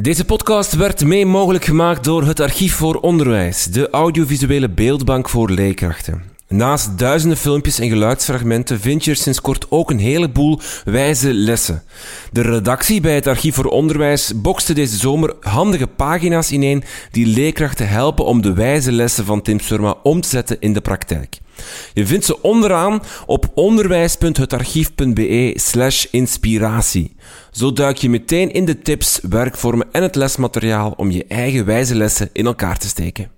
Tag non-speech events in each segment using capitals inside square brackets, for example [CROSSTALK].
Deze podcast werd mee mogelijk gemaakt door het Archief voor Onderwijs, de audiovisuele beeldbank voor leerkrachten. Naast duizenden filmpjes en geluidsfragmenten vind je er sinds kort ook een heleboel wijze lessen. De redactie bij het Archief voor Onderwijs bokste deze zomer handige pagina's ineen die leerkrachten helpen om de wijze lessen van Tim Surma om te zetten in de praktijk. Je vindt ze onderaan op onderwijs.hetarchief.be slash inspiratie. Zo duik je meteen in de tips, werkvormen en het lesmateriaal om je eigen wijze lessen in elkaar te steken.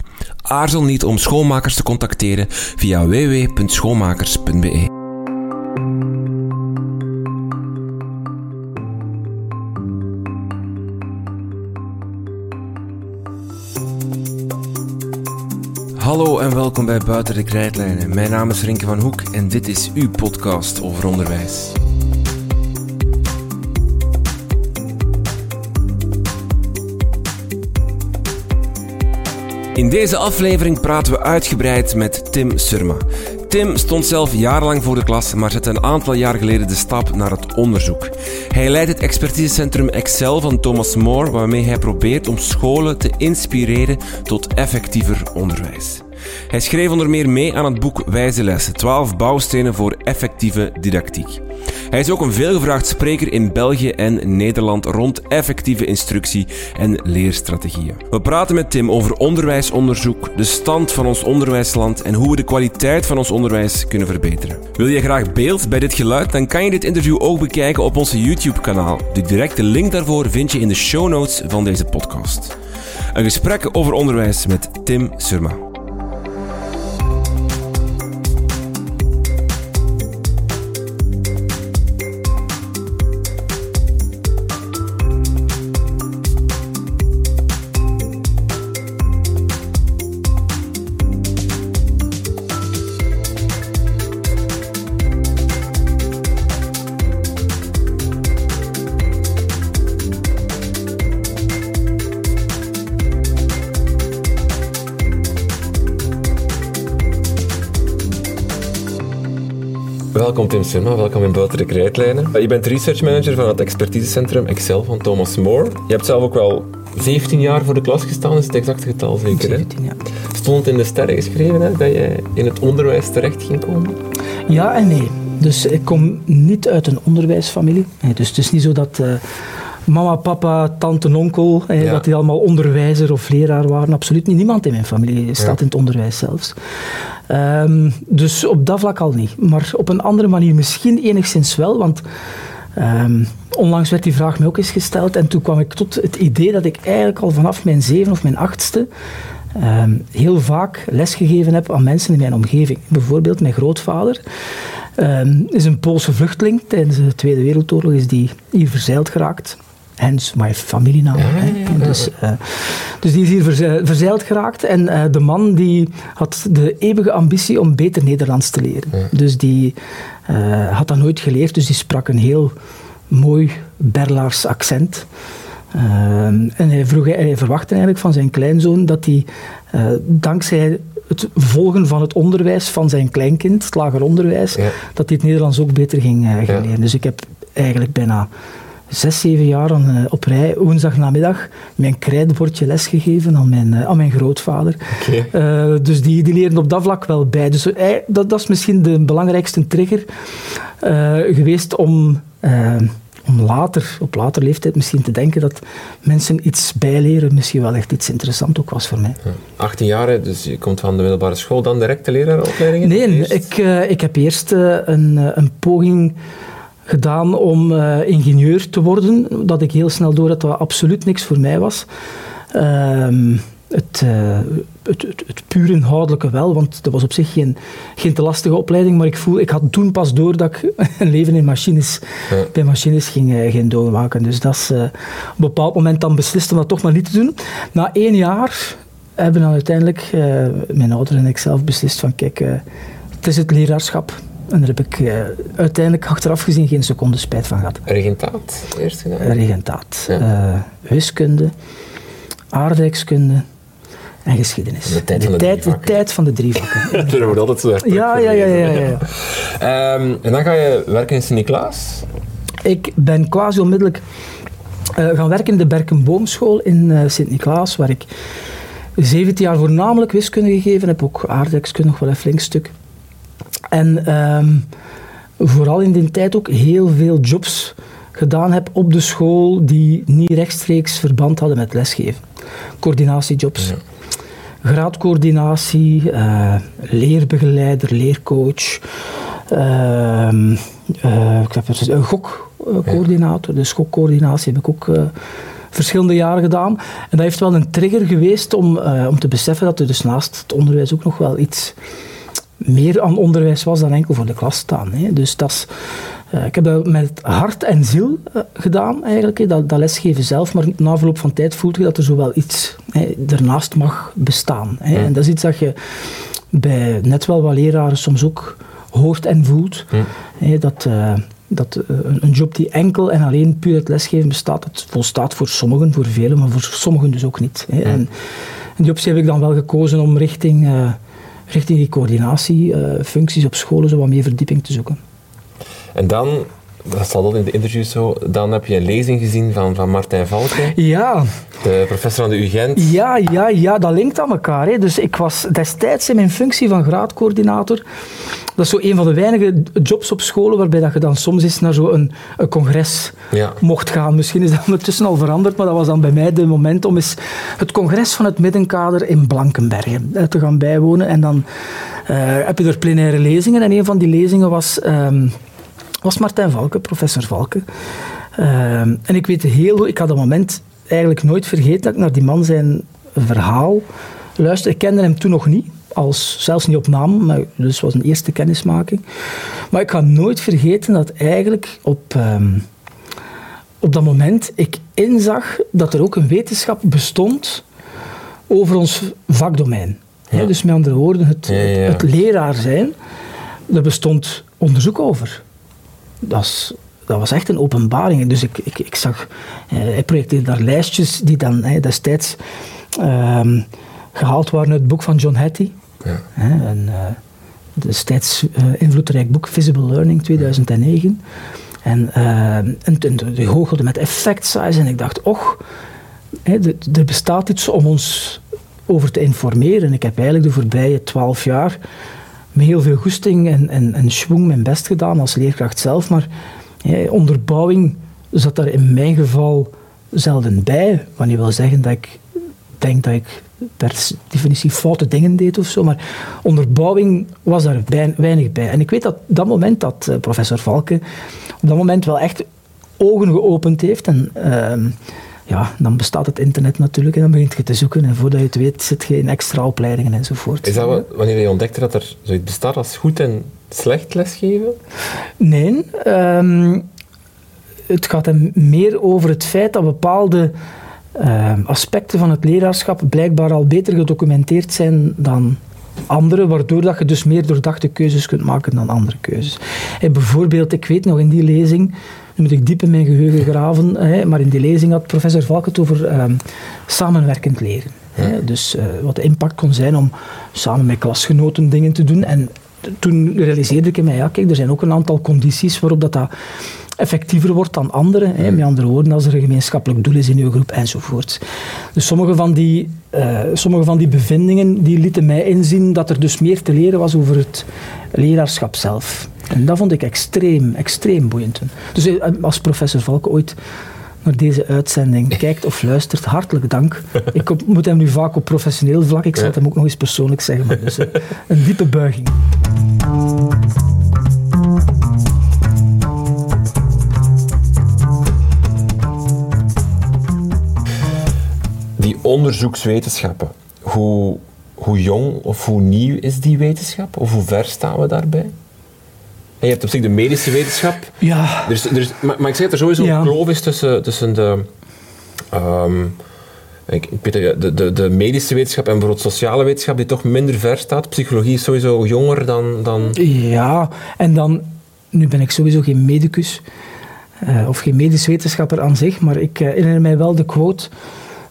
Aarzel niet om schoonmakers te contacteren via www.schoonmakers.be. Hallo en welkom bij Buiten de Krijtlijnen. Mijn naam is Rinke van Hoek en dit is uw podcast over onderwijs. In deze aflevering praten we uitgebreid met Tim Surma. Tim stond zelf jarenlang voor de klas, maar zette een aantal jaar geleden de stap naar het onderzoek. Hij leidt het expertisecentrum Excel van Thomas More, waarmee hij probeert om scholen te inspireren tot effectiever onderwijs. Hij schreef onder meer mee aan het boek Wijze Lessen, 12 bouwstenen voor effectieve didactiek. Hij is ook een veelgevraagd spreker in België en Nederland rond effectieve instructie en leerstrategieën. We praten met Tim over onderwijsonderzoek, de stand van ons onderwijsland en hoe we de kwaliteit van ons onderwijs kunnen verbeteren. Wil je graag beeld bij dit geluid? Dan kan je dit interview ook bekijken op onze YouTube-kanaal. De directe link daarvoor vind je in de show notes van deze podcast. Een gesprek over onderwijs met Tim Surma. Summa, welkom in Buiten de Krijtlijnen. Je bent research manager van het expertisecentrum Excel van Thomas More. Je hebt zelf ook wel 17 jaar voor de klas gestaan, is het exacte getal zeker? 17, ja. Stond in de sterren geschreven hè, dat jij in het onderwijs terecht ging komen? Ja en nee. Dus ik kom niet uit een onderwijsfamilie. Dus het is niet zo dat uh, mama, papa, tante en onkel, dat die allemaal onderwijzer of leraar waren. Absoluut niet. Niemand in mijn familie staat in het onderwijs zelfs. Um, dus op dat vlak al niet. Maar op een andere manier misschien enigszins wel, want um, onlangs werd die vraag mij ook eens gesteld en toen kwam ik tot het idee dat ik eigenlijk al vanaf mijn zeven of mijn achtste um, heel vaak lesgegeven heb aan mensen in mijn omgeving. Bijvoorbeeld mijn grootvader is een Poolse vluchteling. Tijdens de Tweede Wereldoorlog is die hier verzeild geraakt hens mijn familienaam. Dus, uh, dus die is hier verzeild geraakt. En uh, de man die had de eeuwige ambitie om beter Nederlands te leren. Dus die uh, had dat nooit geleerd. Dus die sprak een heel mooi Berlaars accent. en hij, vroeg, hij verwachtte eigenlijk van zijn kleinzoon dat hij dankzij het volgen van het onderwijs van zijn kleinkind, het lager onderwijs, ja. dat hij het Nederlands ook beter ging, ging ja. leren. Dus ik heb eigenlijk bijna zes, zeven jaar uh, op rij, woensdagnamiddag, mijn krijtbordje lesgegeven aan mijn, uh, aan mijn grootvader. Okay. Uh, dus die, die leren op dat vlak wel bij. Dus dat, dat is misschien de belangrijkste trigger geweest om, om later, op later leeftijd misschien te denken dat mensen iets bijleren misschien wel echt iets interessant ook was voor mij. 18 jaar, dus je komt van de middelbare school, dan direct de leraaropleidingen? Nee, ik, ik heb eerst een, een poging gedaan om uh, ingenieur te worden. Dat ik heel snel door dat dat absoluut niks voor mij was. Uh, het, uh, het, het, het, puur inhoudelijke wel, want dat was op zich geen, geen te lastige opleiding, maar ik, voel, ik had toen pas door dat ik [LAUGHS] een leven in machines, ja. bij machines ging, uh, ging doormaken. Dus dat is op een bepaald moment dan beslist om dat toch maar niet te doen. Na één jaar hebben dan uiteindelijk, uh, mijn ouders en ik zelf, beslist van kijk, het is het leraarschap. En daar heb ik uh, uiteindelijk achteraf gezien geen seconde spijt van gehad. Regentaat eerst gedaan? Regentaat. Ja. wiskunde, aardrijkskunde, en geschiedenis. De tijd van de, tijd, drie de tijd van de drie vakken. [LAUGHS] dat wordt altijd zo. Ja, ja, ja. ja, ja, um, en dan ga je werken in Sint-Niklaas? Ik ben quasi onmiddellijk uh, gaan werken in de Berkenboomschool in uh, Sint-Niklaas, waar ik 17 jaar voornamelijk wiskunde gegeven heb, ook aardrijkskunde nog wel een flink stuk. En um, vooral in die tijd ook heel veel jobs gedaan heb op de school die niet rechtstreeks verband hadden met lesgeven. Coördinatiejobs. Ja graadcoördinatie, uh, leerbegeleider, leercoach. Uh, uh, ik heb een gokcoördinator, dus gokcoördinatie heb ik ook verschillende jaren gedaan. En dat heeft wel een trigger geweest om, om te beseffen dat er dus naast het onderwijs ook nog wel iets meer aan onderwijs was dan enkel voor de klas staan. Hè. Dus dat is, uh, ik heb dat met hart en ziel uh, gedaan, eigenlijk, dat, dat, lesgeven zelf. Maar na verloop van tijd voelt je dat er zo wel iets hè, ernaast mag bestaan. Hè. En dat is iets dat je bij net wel wat leraren soms ook hoort en voelt. Hè, dat, uh, dat een job die enkel en alleen puur het lesgeven bestaat, dat volstaat voor sommigen, voor velen, maar voor sommigen dus ook niet. Hè. En, en, die optie heb ik dan wel gekozen om richting richting die coördinatiefuncties op scholen zo wat meer verdieping te zoeken. En dan, dat staat al in de interview zo, dan heb je een lezing gezien van, van Martijn Valken. Ja. De professor aan de UGent. Ja, ja, ja, dat linkt aan elkaar. Hè. Dus ik was destijds in mijn functie van graadcoördinator. Dat is zo een van de weinige jobs op scholen waarbij dat je dan soms eens naar zo'n een, een congres ja. mocht gaan. Misschien is dat ondertussen al veranderd, maar dat was dan bij mij de moment om eens het congres van het middenkader in Blankenbergen te gaan bijwonen. En dan uh, heb je er plenaire lezingen. En een van die lezingen was... Um, was Martijn Valken, professor Valken. Uh, en ik weet heel goed, ik had dat moment eigenlijk nooit vergeten dat ik naar die man zijn verhaal luisterde. Ik kende hem toen nog niet, als, zelfs niet op naam, maar, dus was een eerste kennismaking. Maar ik ga nooit vergeten dat eigenlijk op, um, op dat moment ik inzag dat er ook een wetenschap bestond over ons vakdomein. Ja. dus met andere woorden, het, ja, het leraar zijn, er bestond onderzoek over dat, dat was echt een openbaring. Dus ik, ik, ik zag, eh, hij projecteerde daar lijstjes die dan destijds ehm, gehaald waren uit het boek van John Hattie. Ja. Een uh, destijds uh, invloedrijk boek, Visible Learning, 2009. En, uh, en, en die hoogelde met effect size en ik dacht, och, er bestaat iets om ons over te informeren. Ik heb eigenlijk de voorbije twaalf jaar met heel veel goesting en, en, en schwung mijn best gedaan als leerkracht zelf, maar onderbouwing zat daar in mijn geval zelden bij. Wat niet wil zeggen dat ik denk dat ik per definitie foute dingen deed of zo, maar onderbouwing was daar weinig bij. En ik weet dat dat moment dat uh, professor Valken op dat moment wel echt ogen geopend heeft en uh, ja, dan bestaat het internet natuurlijk en dan begint je te zoeken en voordat je het weet zit je in extra opleidingen enzovoort. Is dat wanneer je ontdekte dat er zoiets bestaat als goed en slecht lesgeven? Nee, ehm, het gaat hem meer over het feit dat bepaalde ehm, aspecten van het leraarschap blijkbaar al beter gedocumenteerd zijn dan andere, waardoor dat je dus meer doordachte keuzes kunt maken dan andere keuzes. bijvoorbeeld, ik weet nog in die lezing nu moet ik diep in mijn geheugen graven. Hè, maar in die lezing had professor Valk het over ehm, samenwerkend leren. Hè, dus uh, wat de impact kon zijn om samen met klasgenoten dingen te doen. En toen realiseerde ik mij, ja kijk, er zijn ook een aantal condities waarop dat, dat effectiever wordt dan anderen. Hè, met andere woorden, als er een gemeenschappelijk doel is in uw groep enzovoort. Dus sommige van die, uh, sommige van die bevindingen die lieten mij inzien dat er dus meer te leren was over het leraarschap zelf. En dat vond ik extreem, extreem boeiend. Dus eh, als professor Valk ooit naar deze uitzending [LAUGHS] kijkt of luistert, hartelijk dank. Ik moet hem nu vaak op professioneel vlak, ik zal het hem ook nog eens persoonlijk zeggen, maar dus, eh, een diepe buiging. Onderzoekswetenschappen, hoe, hoe jong of hoe nieuw is die wetenschap? Of hoe ver staan we daarbij? En je hebt op zich de medische wetenschap. Ja. Er is, er is, maar, maar ik zeg dat er sowieso een kloof is tussen, tussen de, um, Ik, ik weet de, de, de medische wetenschap en bijvoorbeeld sociale wetenschap die toch minder ver staat. Psychologie is sowieso jonger dan... dan... Ja, en dan... Nu ben ik sowieso geen medicus uh, of geen medisch wetenschapper aan zich, maar ik herinner mij wel de quote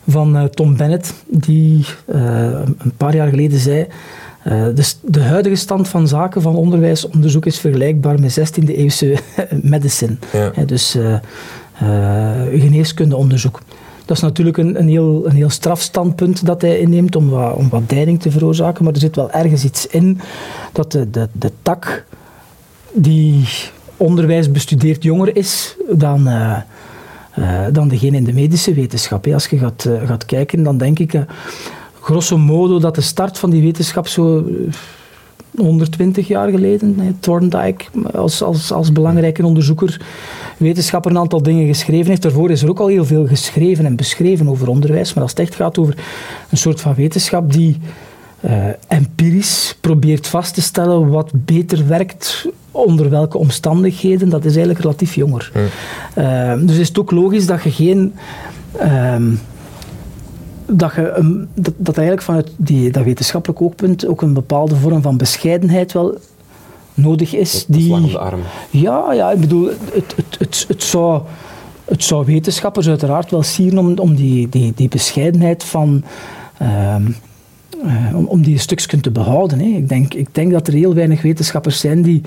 van uh, Tom Bennett, die een paar jaar geleden zei uh, dus de huidige stand van zaken van onderwijsonderzoek is vergelijkbaar met 16e eeuwse [LAUGHS] medicine. Ja. dus geneeskundeonderzoek. Dat is natuurlijk een, een, heel, een heel strafstandpunt dat hij inneemt om wat, om wat deining te veroorzaken, maar er zit wel ergens iets in dat de, de, de tak die onderwijs bestudeert jonger is dan, dan degene in de medische wetenschap. Als je gaat, gaat kijken, dan denk ik grosso modo dat de start van die wetenschap zo 120 eh, jaar geleden, Thorndike als, als, als belangrijke onderzoeker, wetenschapper een aantal dingen geschreven heeft. Daarvoor is er ook al heel veel geschreven en beschreven over onderwijs, maar als het echt gaat over een soort van wetenschap die uh, empirisch probeert vast te stellen wat beter werkt onder welke omstandigheden, dat is eigenlijk relatief jonger. Uh, dus is het ook logisch dat je geen... Ehm, dat, je, dat, dat eigenlijk vanuit die, dat wetenschappelijk oogpunt ook een bepaalde vorm van bescheidenheid wel nodig is. Die, de arm. Ja, ja, ik bedoel, het, het, het, het, zou, het zou wetenschappers uiteraard wel sieren om, om die, die, die bescheidenheid van... Ehm, eh, om, om die stukjes te behouden. Hè. Ik, denk, ik denk dat er heel weinig wetenschappers zijn die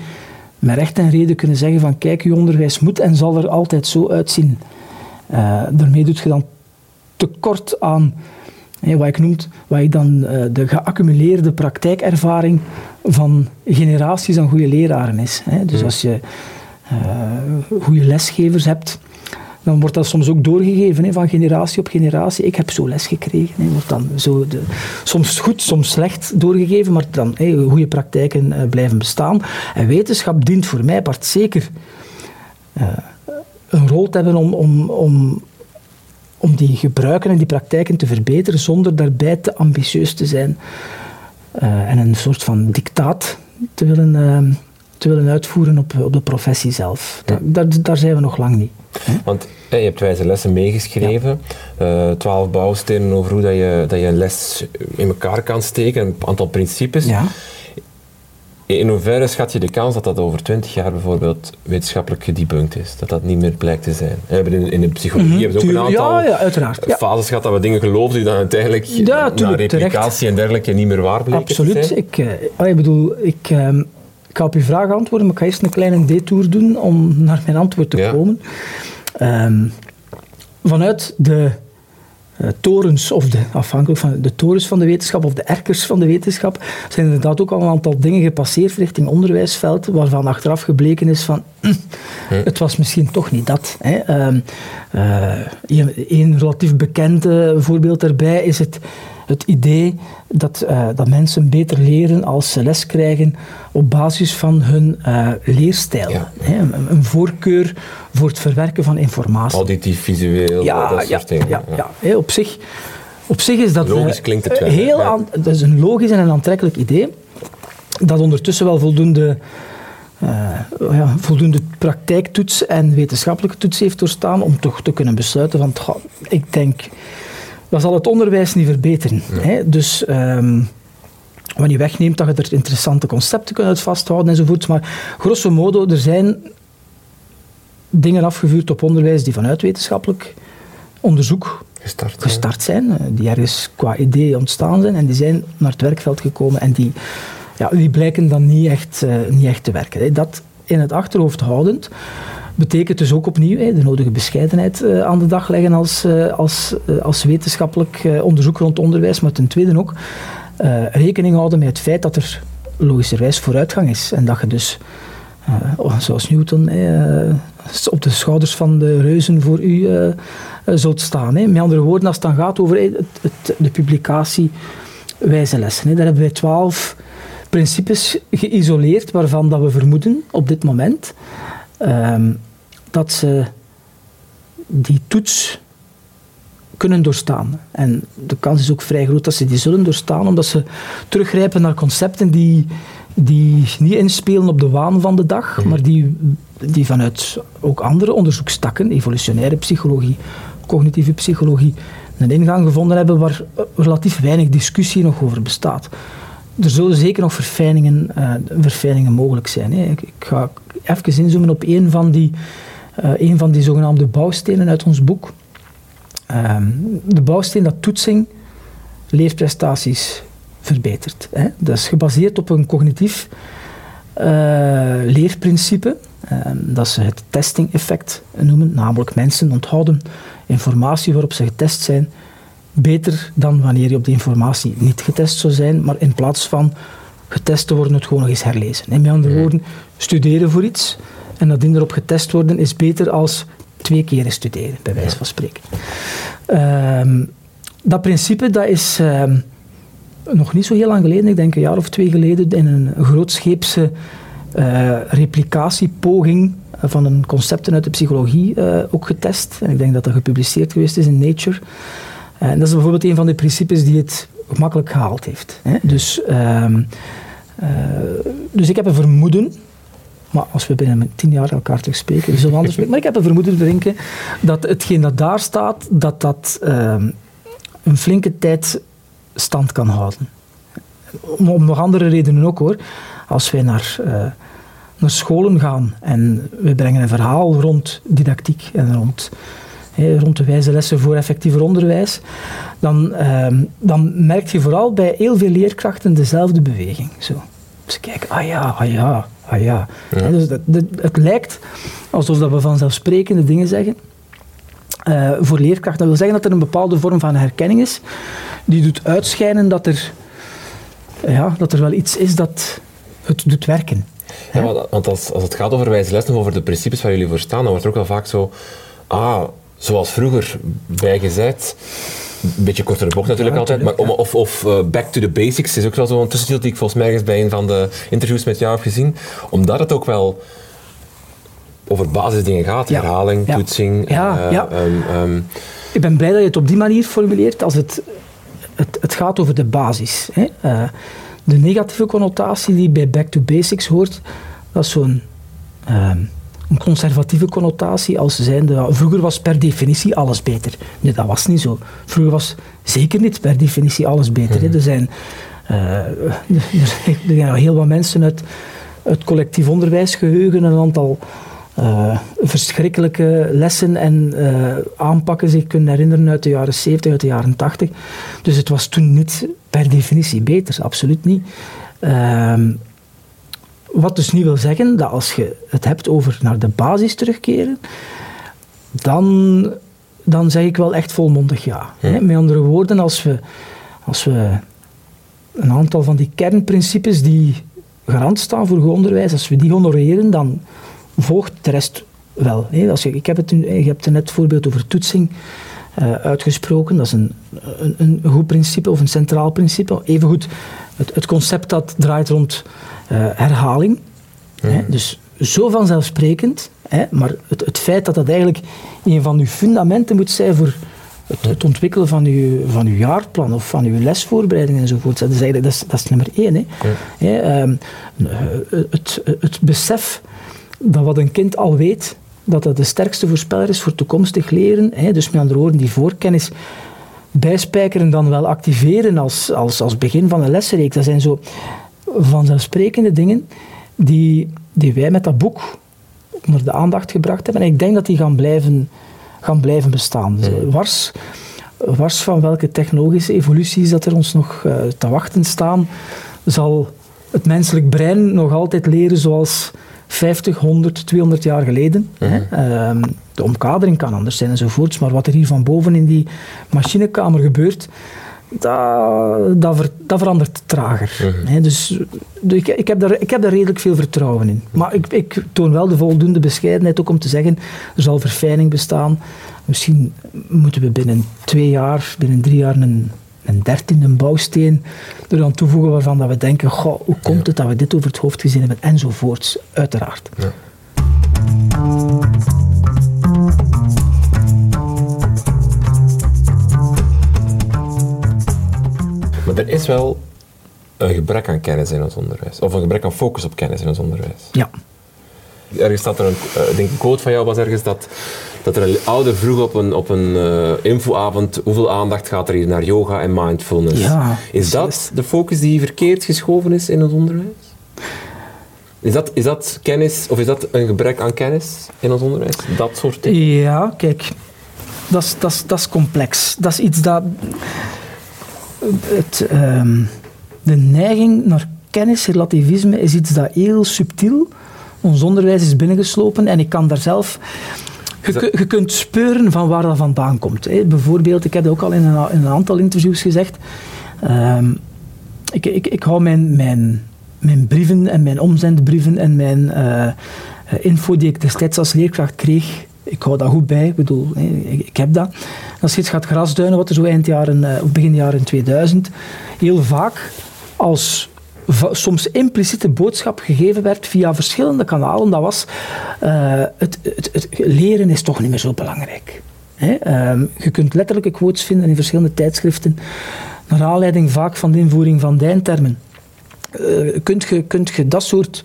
met recht en reden kunnen zeggen van kijk, je onderwijs moet en zal er altijd zo uitzien. Uh, daarmee doet je dan tekort aan wat ik noem, wat ik dan uh, de geaccumuleerde praktijkervaring van generaties aan goede leraren is. Hè. Dus als je goede lesgevers hebt, dan wordt dat soms ook doorgegeven van generatie op generatie. Ik heb zo les gekregen. Wordt dan zo de, soms goed, soms slecht doorgegeven, maar dan goede praktijken uh, blijven bestaan. En wetenschap dient voor mij part zeker een rol te hebben om, om, om om die gebruiken en die praktijken te verbeteren zonder daarbij te ambitieus te zijn uh, en een soort van dictaat te willen, te willen uitvoeren op, op de professie zelf. Ja. Daar, daar zijn we nog lang niet. Hè? Want je hebt wijze lessen meegeschreven, ja. uh, twaalf bouwstenen over hoe dat je, dat je een les in elkaar kan steken, een aantal principes. Ja. In hoeverre schat je de kans dat dat over twintig jaar bijvoorbeeld wetenschappelijk gedebunked is? Dat dat niet meer blijkt te zijn? We hebben in, in de psychologie mm -hmm. hebben ook een aantal ja, ja, uiteraard. fases gehad dat we dingen geloofden die dan uiteindelijk ja, na replicatie en dergelijke niet meer waar bleken Absoluut. te zijn. Ik, uh, ik bedoel, ik, uh, ik ga op je vraag antwoorden, maar ik ga eerst een kleine detour doen om naar mijn antwoord te komen. Um, vanuit de uh, torens, of de, afhankelijk van de torens van de wetenschap of de erkers van de wetenschap, zijn inderdaad ook al een aantal dingen gepasseerd richting onderwijsveld, waarvan achteraf gebleken is van, het was misschien toch niet dat. Hè. Uh, uh, een relatief bekend voorbeeld daarbij is het het idee dat, uh, dat mensen beter leren als ze les krijgen op basis van hun uh, leerstijl. Ja. Een, een, voorkeur voor het verwerken van informatie. Auditief, visueel, ja, dat soort dingen. Ja, ja. ja. op, zich, op zich is dat... Logisch klinkt het wel. Heel aan, dat is een logisch en een aantrekkelijk idee dat ondertussen wel voldoende... Uh, ja, voldoende praktijktoets en wetenschappelijke toets heeft doorstaan om toch te kunnen besluiten van, goh, ik denk dat zal het onderwijs niet verbeteren. Hè? Dus um, wanneer je wegneemt dat je er interessante concepten kunt vasthouden enzovoort. Maar grosso modo, er zijn dingen afgevuurd op onderwijs die vanuit wetenschappelijk onderzoek gestart, gestart zijn. Eh, die ergens qua idee ontstaan zijn en die zijn naar het werkveld gekomen en die, ja, die blijken dan niet echt, uh, niet echt te werken. Dat in het achterhoofd houdend betekent dus ook opnieuw de nodige bescheidenheid uh, aan de dag leggen als, uh, als, uh, als wetenschappelijk onderzoek rond onderwijs, maar ten tweede ook rekening houden met het feit dat er logischerwijs vooruitgang is. En dat je dus, zoals Newton, op de schouders van de reuzen voor u zult staan. Met andere woorden, als het dan gaat over de publicatie wijze lessen, daar hebben wij twaalf principes geïsoleerd waarvan dat we vermoeden op dit moment um, dat ze die toets kunnen doorstaan. En de kans is ook vrij groot dat ze die zullen doorstaan, omdat ze teruggrijpen naar concepten die, die niet inspelen op de waan van de dag, mhm. maar die, die vanuit ook andere onderzoekstakken, evolutionaire psychologie, cognitieve psychologie, een ingang gevonden hebben waar relatief weinig discussie nog over bestaat. Er zullen zeker nog verfijningen, uh, verfijningen mogelijk zijn. Hè. Ik, ik, ga even inzoomen op een van die, uh, een van die zogenaamde bouwstenen uit ons boek. Ehm, de bouwsteen dat toetsing leerprestaties verbetert. Hè. Dat is gebaseerd op een cognitief uh, leerprincipe. Ehm, dat ze het testing-effect noemen, namelijk mensen onthouden informatie waarop ze getest zijn beter dan wanneer je op die informatie niet getest zou zijn, maar in plaats van getest te worden, het gewoon nog eens herlezen. In andere woorden, studeren voor iets en nadien erop getest worden is beter als twee keren studeren, bij wijze van spreken. Ehm, dat principe dat is ehm, nog niet zo heel lang geleden, ik denk een jaar of twee geleden, in een grootscheepse uh, replicatiepoging van een concepten uit de psychologie uh, ook getest. En ik denk dat dat gepubliceerd geweest is in Nature. En dat is bijvoorbeeld een van de principes die het gemakkelijk gehaald heeft. Hè. Dus, uh, dus ik heb een vermoeden, maar als we binnen tien jaar elkaar terug spreken, we zullen anders [LAUGHS] spreken, maar ik heb een vermoeden te denken dat hetgeen dat daar staat, dat dat uh, een flinke tijd stand kan houden. Om, om, nog andere redenen ook hoor. Als wij naar, uh, naar scholen gaan en we brengen een verhaal rond didactiek en rond rond de wijze lessen voor effectiever onderwijs, dan, uh, dan merk je vooral bij heel veel leerkrachten dezelfde beweging. Zo. Ze kijken, ah ja, ah ja, ah ja. dus dat, het lijkt alsof dat we vanzelfsprekende dingen zeggen. Uh, voor leerkrachten. Dat wil zeggen dat er een bepaalde vorm van herkenning is, die doet uitschijnen dat er, ja, dat er wel iets is dat het doet werken. Ja, want als, als het gaat over wijze lessen, over de principes waar jullie voor staan, dan wordt er ook wel vaak zo, ah, zoals vroeger bijgezet. Een beetje kortere bocht natuurlijk altijd, maar om, of, of uh, back to the basics is ook wel zo'n tussentitel die ik volgens mij eens bij een van de interviews met jou heb gezien. Omdat het ook wel over basisdingen gaat, herhaling, toetsing. Ja, uh, ja. Um, um. Ik ben blij dat je het op die manier formuleert, als het, het, het gaat over de basis. Hè. Uh, de negatieve connotatie die bij back to basics hoort, dat is zo'n um, een conservatieve connotatie als zijnde, vroeger was per definitie alles beter. Nee, dat was niet zo. Vroeger was zeker niet per definitie alles beter. Hmm. Er, zijn, uh, [LAUGHS] er zijn heel wat mensen uit het collectief onderwijsgeheugen een aantal uh, verschrikkelijke lessen en uh, aanpakken zich kunnen herinneren uit de jaren 70, uit de jaren 80. Dus het was toen niet per definitie beter, absoluut niet. Ehm, wat dus niet wil zeggen dat als je het hebt over naar de basis terugkeren, dan, dan zeg ik wel echt volmondig ja. ja. Met andere woorden, als we, als we een aantal van die kernprincipes die garant staan voor goed onderwijs, als we die honoreren, dan volgt de rest wel. Als je, ik heb het, je hebt net het voorbeeld over toetsing uh, uitgesproken. Dat is een, een, een, goed principe of een centraal principe. Evengoed het, het concept dat draait rond uh, herhaling. Hè, dus zo vanzelfsprekend, hè, maar het, het feit dat dat eigenlijk een van uw fundamenten moet zijn voor het, het, ontwikkelen van uw, van uw jaarplan of van uw lesvoorbereiding enzovoort. Dat is eigenlijk dat is, dat is nummer één. Hè. Hè, um, het, het besef dat wat een kind al weet, dat dat de sterkste voorspeller is voor toekomstig leren. Hè, dus met andere woorden, die voorkennis bijspijkeren dan wel activeren als, als, als begin van een lessenreeks. Dat zijn zo vanzelfsprekende dingen die, die wij met dat boek onder de aandacht gebracht hebben. En ik denk dat die gaan blijven, gaan blijven bestaan. Dus, wars, wars van welke technologische evoluties dat er ons nog uh, te wachten staan, zal het menselijk brein nog altijd leren zoals 50, 100, 200 jaar geleden. Mm -hmm. hè? Uh, de omkadering kan anders zijn enzovoorts, maar wat er hier van boven in die machinekamer gebeurt, dat, dat, ver, dat verandert trager. Mm dus ik, ik, heb daar, ik heb daar redelijk veel vertrouwen in. Maar ik, ik toon wel de voldoende bescheidenheid ook om te zeggen, er zal verfijning bestaan. Misschien moeten we binnen twee jaar, binnen drie jaar een, een dertiende bouwsteen er dan toevoegen waarvan dat we denken, goh, hoe komt het dat we dit over het hoofd gezien hebben, enzovoorts, uiteraard. Ja. Maar er is wel een gebrek aan kennis in ons onderwijs. Of een gebrek aan focus op kennis in ons onderwijs. Ja. Ergens staat er een, uh, denk een quote van jou was ergens dat dat er een ouder vroeg op een, op een uh, infoavond hoeveel aandacht gaat er hier naar yoga en mindfulness. Ja, is dat de focus die verkeerd geschoven is in het onderwijs? Is dat, is dat kennis, of is dat een gebrek aan kennis in ons onderwijs? Dat soort dingen? Ja, kijk, dat is, dat is, dat is complex. Dat is iets dat. Het, ehm, de neiging naar kennis, relativisme, is iets dat heel subtiel ons onderwijs is binnengeslopen en ik kan daar zelf... Je, je kunt speuren van waar dat vandaan komt. Hè. Bijvoorbeeld, ik heb ook al in een, in een aantal interviews gezegd, ehm, ik, ik, ik hou mijn, mijn, mijn brieven en mijn omzendbrieven en mijn uh, info die ik destijds als leerkracht kreeg, ik hou dat goed bij. Ik bedoel, ik, heb dat. Als je het gaat grasduinen, wat er zo eind jaren, uh, begin jaren 2000, heel vaak als soms impliciete boodschap gegeven werd via verschillende kanalen, dat was uh, het, het, het, leren is toch niet meer zo belangrijk. Uh, je kunt letterlijke quotes vinden in verschillende tijdschriften, naar aanleiding vaak van de invoering van dijntermen. Uh, kunt, je, kunt je dat soort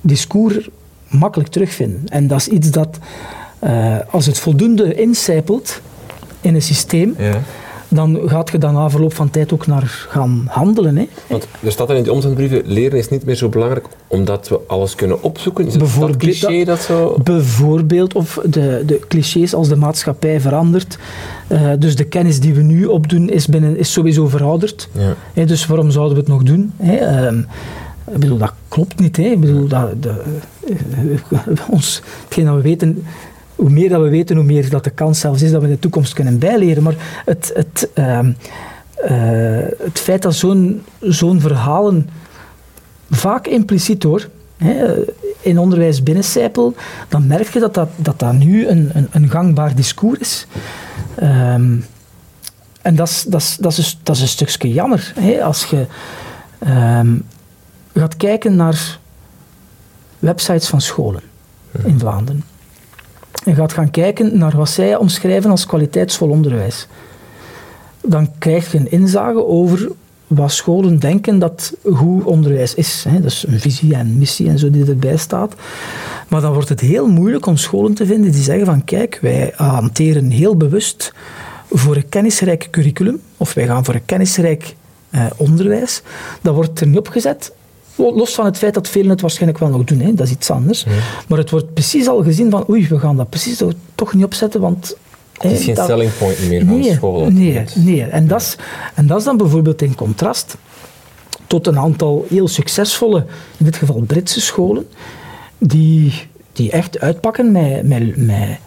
discours makkelijk terugvinden. En dat is iets dat, uh, als het voldoende incijpelt in een systeem, ja dan gaat je dan na verloop van tijd ook naar gaan handelen. Hè. Want er staat er in de omzendbrieven, leren is niet meer zo belangrijk omdat we alles kunnen opzoeken. Is het dat cliché dat zo... Bijvoorbeeld, of de, de clichés als de maatschappij verandert. Uh, dus de kennis die we nu opdoen is, binnen, is sowieso verouderd. Ja. Hè, dus waarom zouden we het nog doen? Hè? Uh, ik bedoel, dat klopt niet. Hè. Ik bedoel, dat, de, uh, ons, hetgeen dat we weten hoe meer dat we weten, hoe meer dat de kans zelfs is dat we in de toekomst kunnen bijleren. Maar het, het, uh, uh, het feit dat zo'n zo'n verhalen vaak impliciet hoor, hè, in onderwijs binnencijpel, dan merk je dat dat, dat, dat nu een, een, een gangbaar discours is. Um, en dat is, dat, is, dat, is, dat is een stukje jammer. Hè, als je um, gaat kijken naar websites van scholen in Vlaanderen en gaat gaan kijken naar wat zij omschrijven als kwaliteitsvol onderwijs, dan krijg je een inzage over wat scholen denken dat goed onderwijs is. Hè. Dus een visie en missie en zo die erbij staat. Maar dan wordt het heel moeilijk om scholen te vinden die zeggen van kijk, wij hanteren heel bewust voor een kennisrijk curriculum, of wij gaan voor een kennisrijk eh, onderwijs. Dat wordt er niet opgezet Los van het feit dat velen het waarschijnlijk wel nog doen, hè, dat is iets anders. Maar het wordt precies al gezien van, oei, we gaan dat precies toch niet opzetten, want... Het is geen selling point meer van nee, school. Nee, nee. En, dat is, en dat is dan bijvoorbeeld in contrast tot een aantal heel succesvolle, in dit geval Britse scholen, die, die echt uitpakken met, met, met,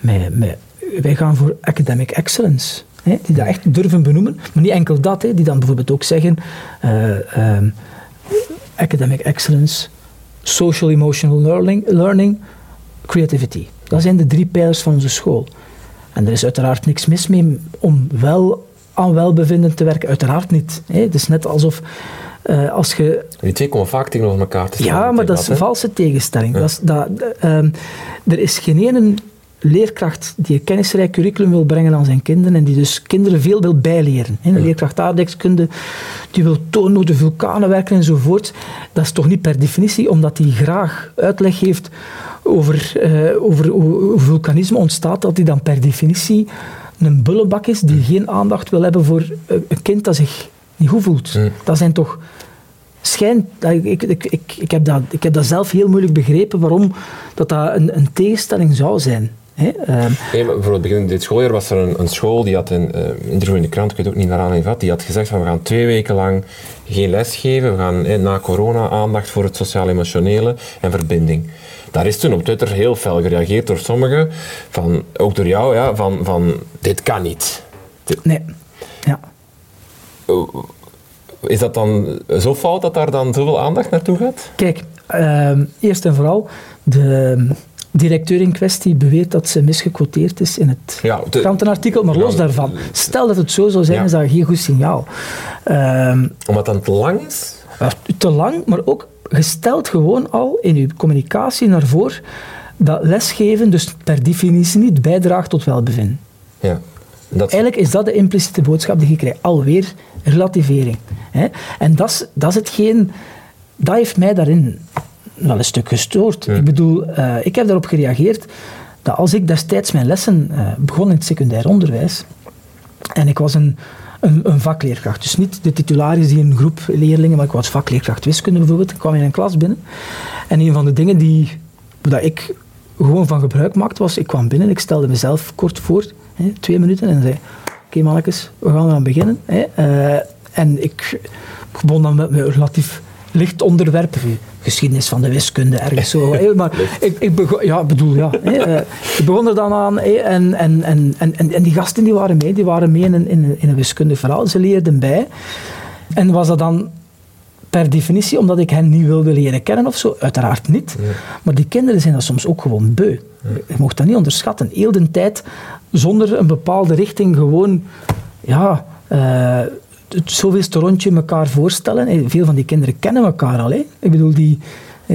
met, met wij gaan voor academic excellence. Hè, die dat echt durven benoemen. Maar niet enkel dat, hè, die dan bijvoorbeeld ook zeggen... Uh, uh, academic excellence, social emotional learning, learning, creativity. Dat zijn de drie pijlers van onze school. En er is uiteraard niks mis mee om wel aan welbevinden te werken. Uiteraard niet. Hè. Het is net alsof uh, als je... Die twee komen vaak tegenover elkaar te staan. Ja, maar dat is een valse tegenstelling. Dat is, dat, uh, er is geen ene leerkracht die een kennisrijk curriculum wil brengen aan zijn kinderen en die dus kinderen veel wil bijleren. Een leerkracht aardrijkskunde die wil tonen hoe de vulkanen werken enzovoort. Dat is toch niet per definitie omdat hij graag uitleg heeft over, uh, over hoe vulkanisme ontstaat, dat hij dan per definitie een bullebak is die geen aandacht wil hebben voor een kind dat zich niet goed voelt. Dat zijn toch schijnt, ik, ik, ik, ik, heb dat, ik heb dat zelf heel moeilijk begrepen waarom dat, dat een, een tegenstelling zou zijn. Hè? Um, nee, maar bijvoorbeeld begin dit schooljaar was er een, een school die had een uh, interview in de krant, ik weet ook niet naar aanleiding van, die had gezegd van we gaan twee weken lang geen les geven, we gaan na corona aandacht voor het sociaal-emotionele en verbinding. Daar is toen op Twitter heel fel gereageerd door sommigen, van, ook door jou, ja, van, van dit kan niet. nee, ja. Is dat dan zo fout dat daar dan zoveel aandacht naartoe gaat? Kijk, uh, eerst en vooral, de directeur in kwestie beweert dat ze misgequoteerd is in het ja, krantenartikel, maar los daarvan. Stel dat het zo zou zijn, is dat geen goed signaal. Um, Omdat het te lang is? Te lang, maar ook gesteld gewoon al in uw communicatie naar voren dat lesgeven dus per definitie niet bijdraagt tot welbevinden. Ja. Dat... Eigenlijk is dat de impliciete boodschap die je krijgt. Alweer relativering. Hè? En dat is, dat is hetgeen... Dat heeft mij daarin wel een stuk gestoord. Ik bedoel, uh, ik heb daarop gereageerd dat als ik destijds mijn lessen uh, begon in het secundair onderwijs, en ik was een, een, een, vakleerkracht, dus niet de titularis die een groep leerlingen, maar ik was vakleerkracht wiskunde bijvoorbeeld, ik kwam in een klas binnen. En een van de dingen die, dat ik gewoon van gebruik maakte was, ik kwam binnen, ik stelde mezelf kort voor, hè, twee minuten, en zei, oké okay, mannetjes, we gaan eraan beginnen. Hè, uh, en ik begon dan met mijn relatief licht onderwerp, geschiedenis van de wiskunde, ergens zo. maar [LAUGHS] ik, ik begon, ja, bedoel, ja. Eh, ik begon er dan aan en, en, en, en, en die gasten die waren mee, die waren mee in een, in een wiskundig verhaal. Ze leerden bij. En was dat dan per definitie omdat ik hen niet wilde leren kennen of zo? Uiteraard niet. Maar die kinderen zijn dat soms ook gewoon beu. Je mocht dat niet onderschatten. Heel de tijd zonder een bepaalde richting gewoon, ja... Uh, het zoveelste rondje elkaar voorstellen. Veel van die kinderen kennen elkaar al. Ik bedoel, die,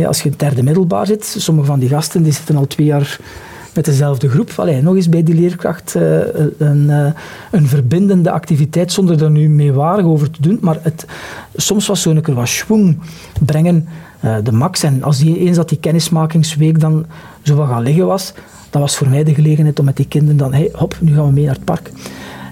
als je in derde middelbaar zit, sommige van die gasten die zitten al twee jaar met dezelfde groep. Allee, nog eens bij die leerkracht uh, een, een verbindende activiteit zonder er nu meewarig over te doen. Maar het, soms was zo'n keer wat schwung brengen de max. En als die, eens dat die kennismakingsweek dan zo wat gaan liggen was, dat was voor mij de gelegenheid om met die kinderen dan, hey, hop, nu gaan we mee naar het park.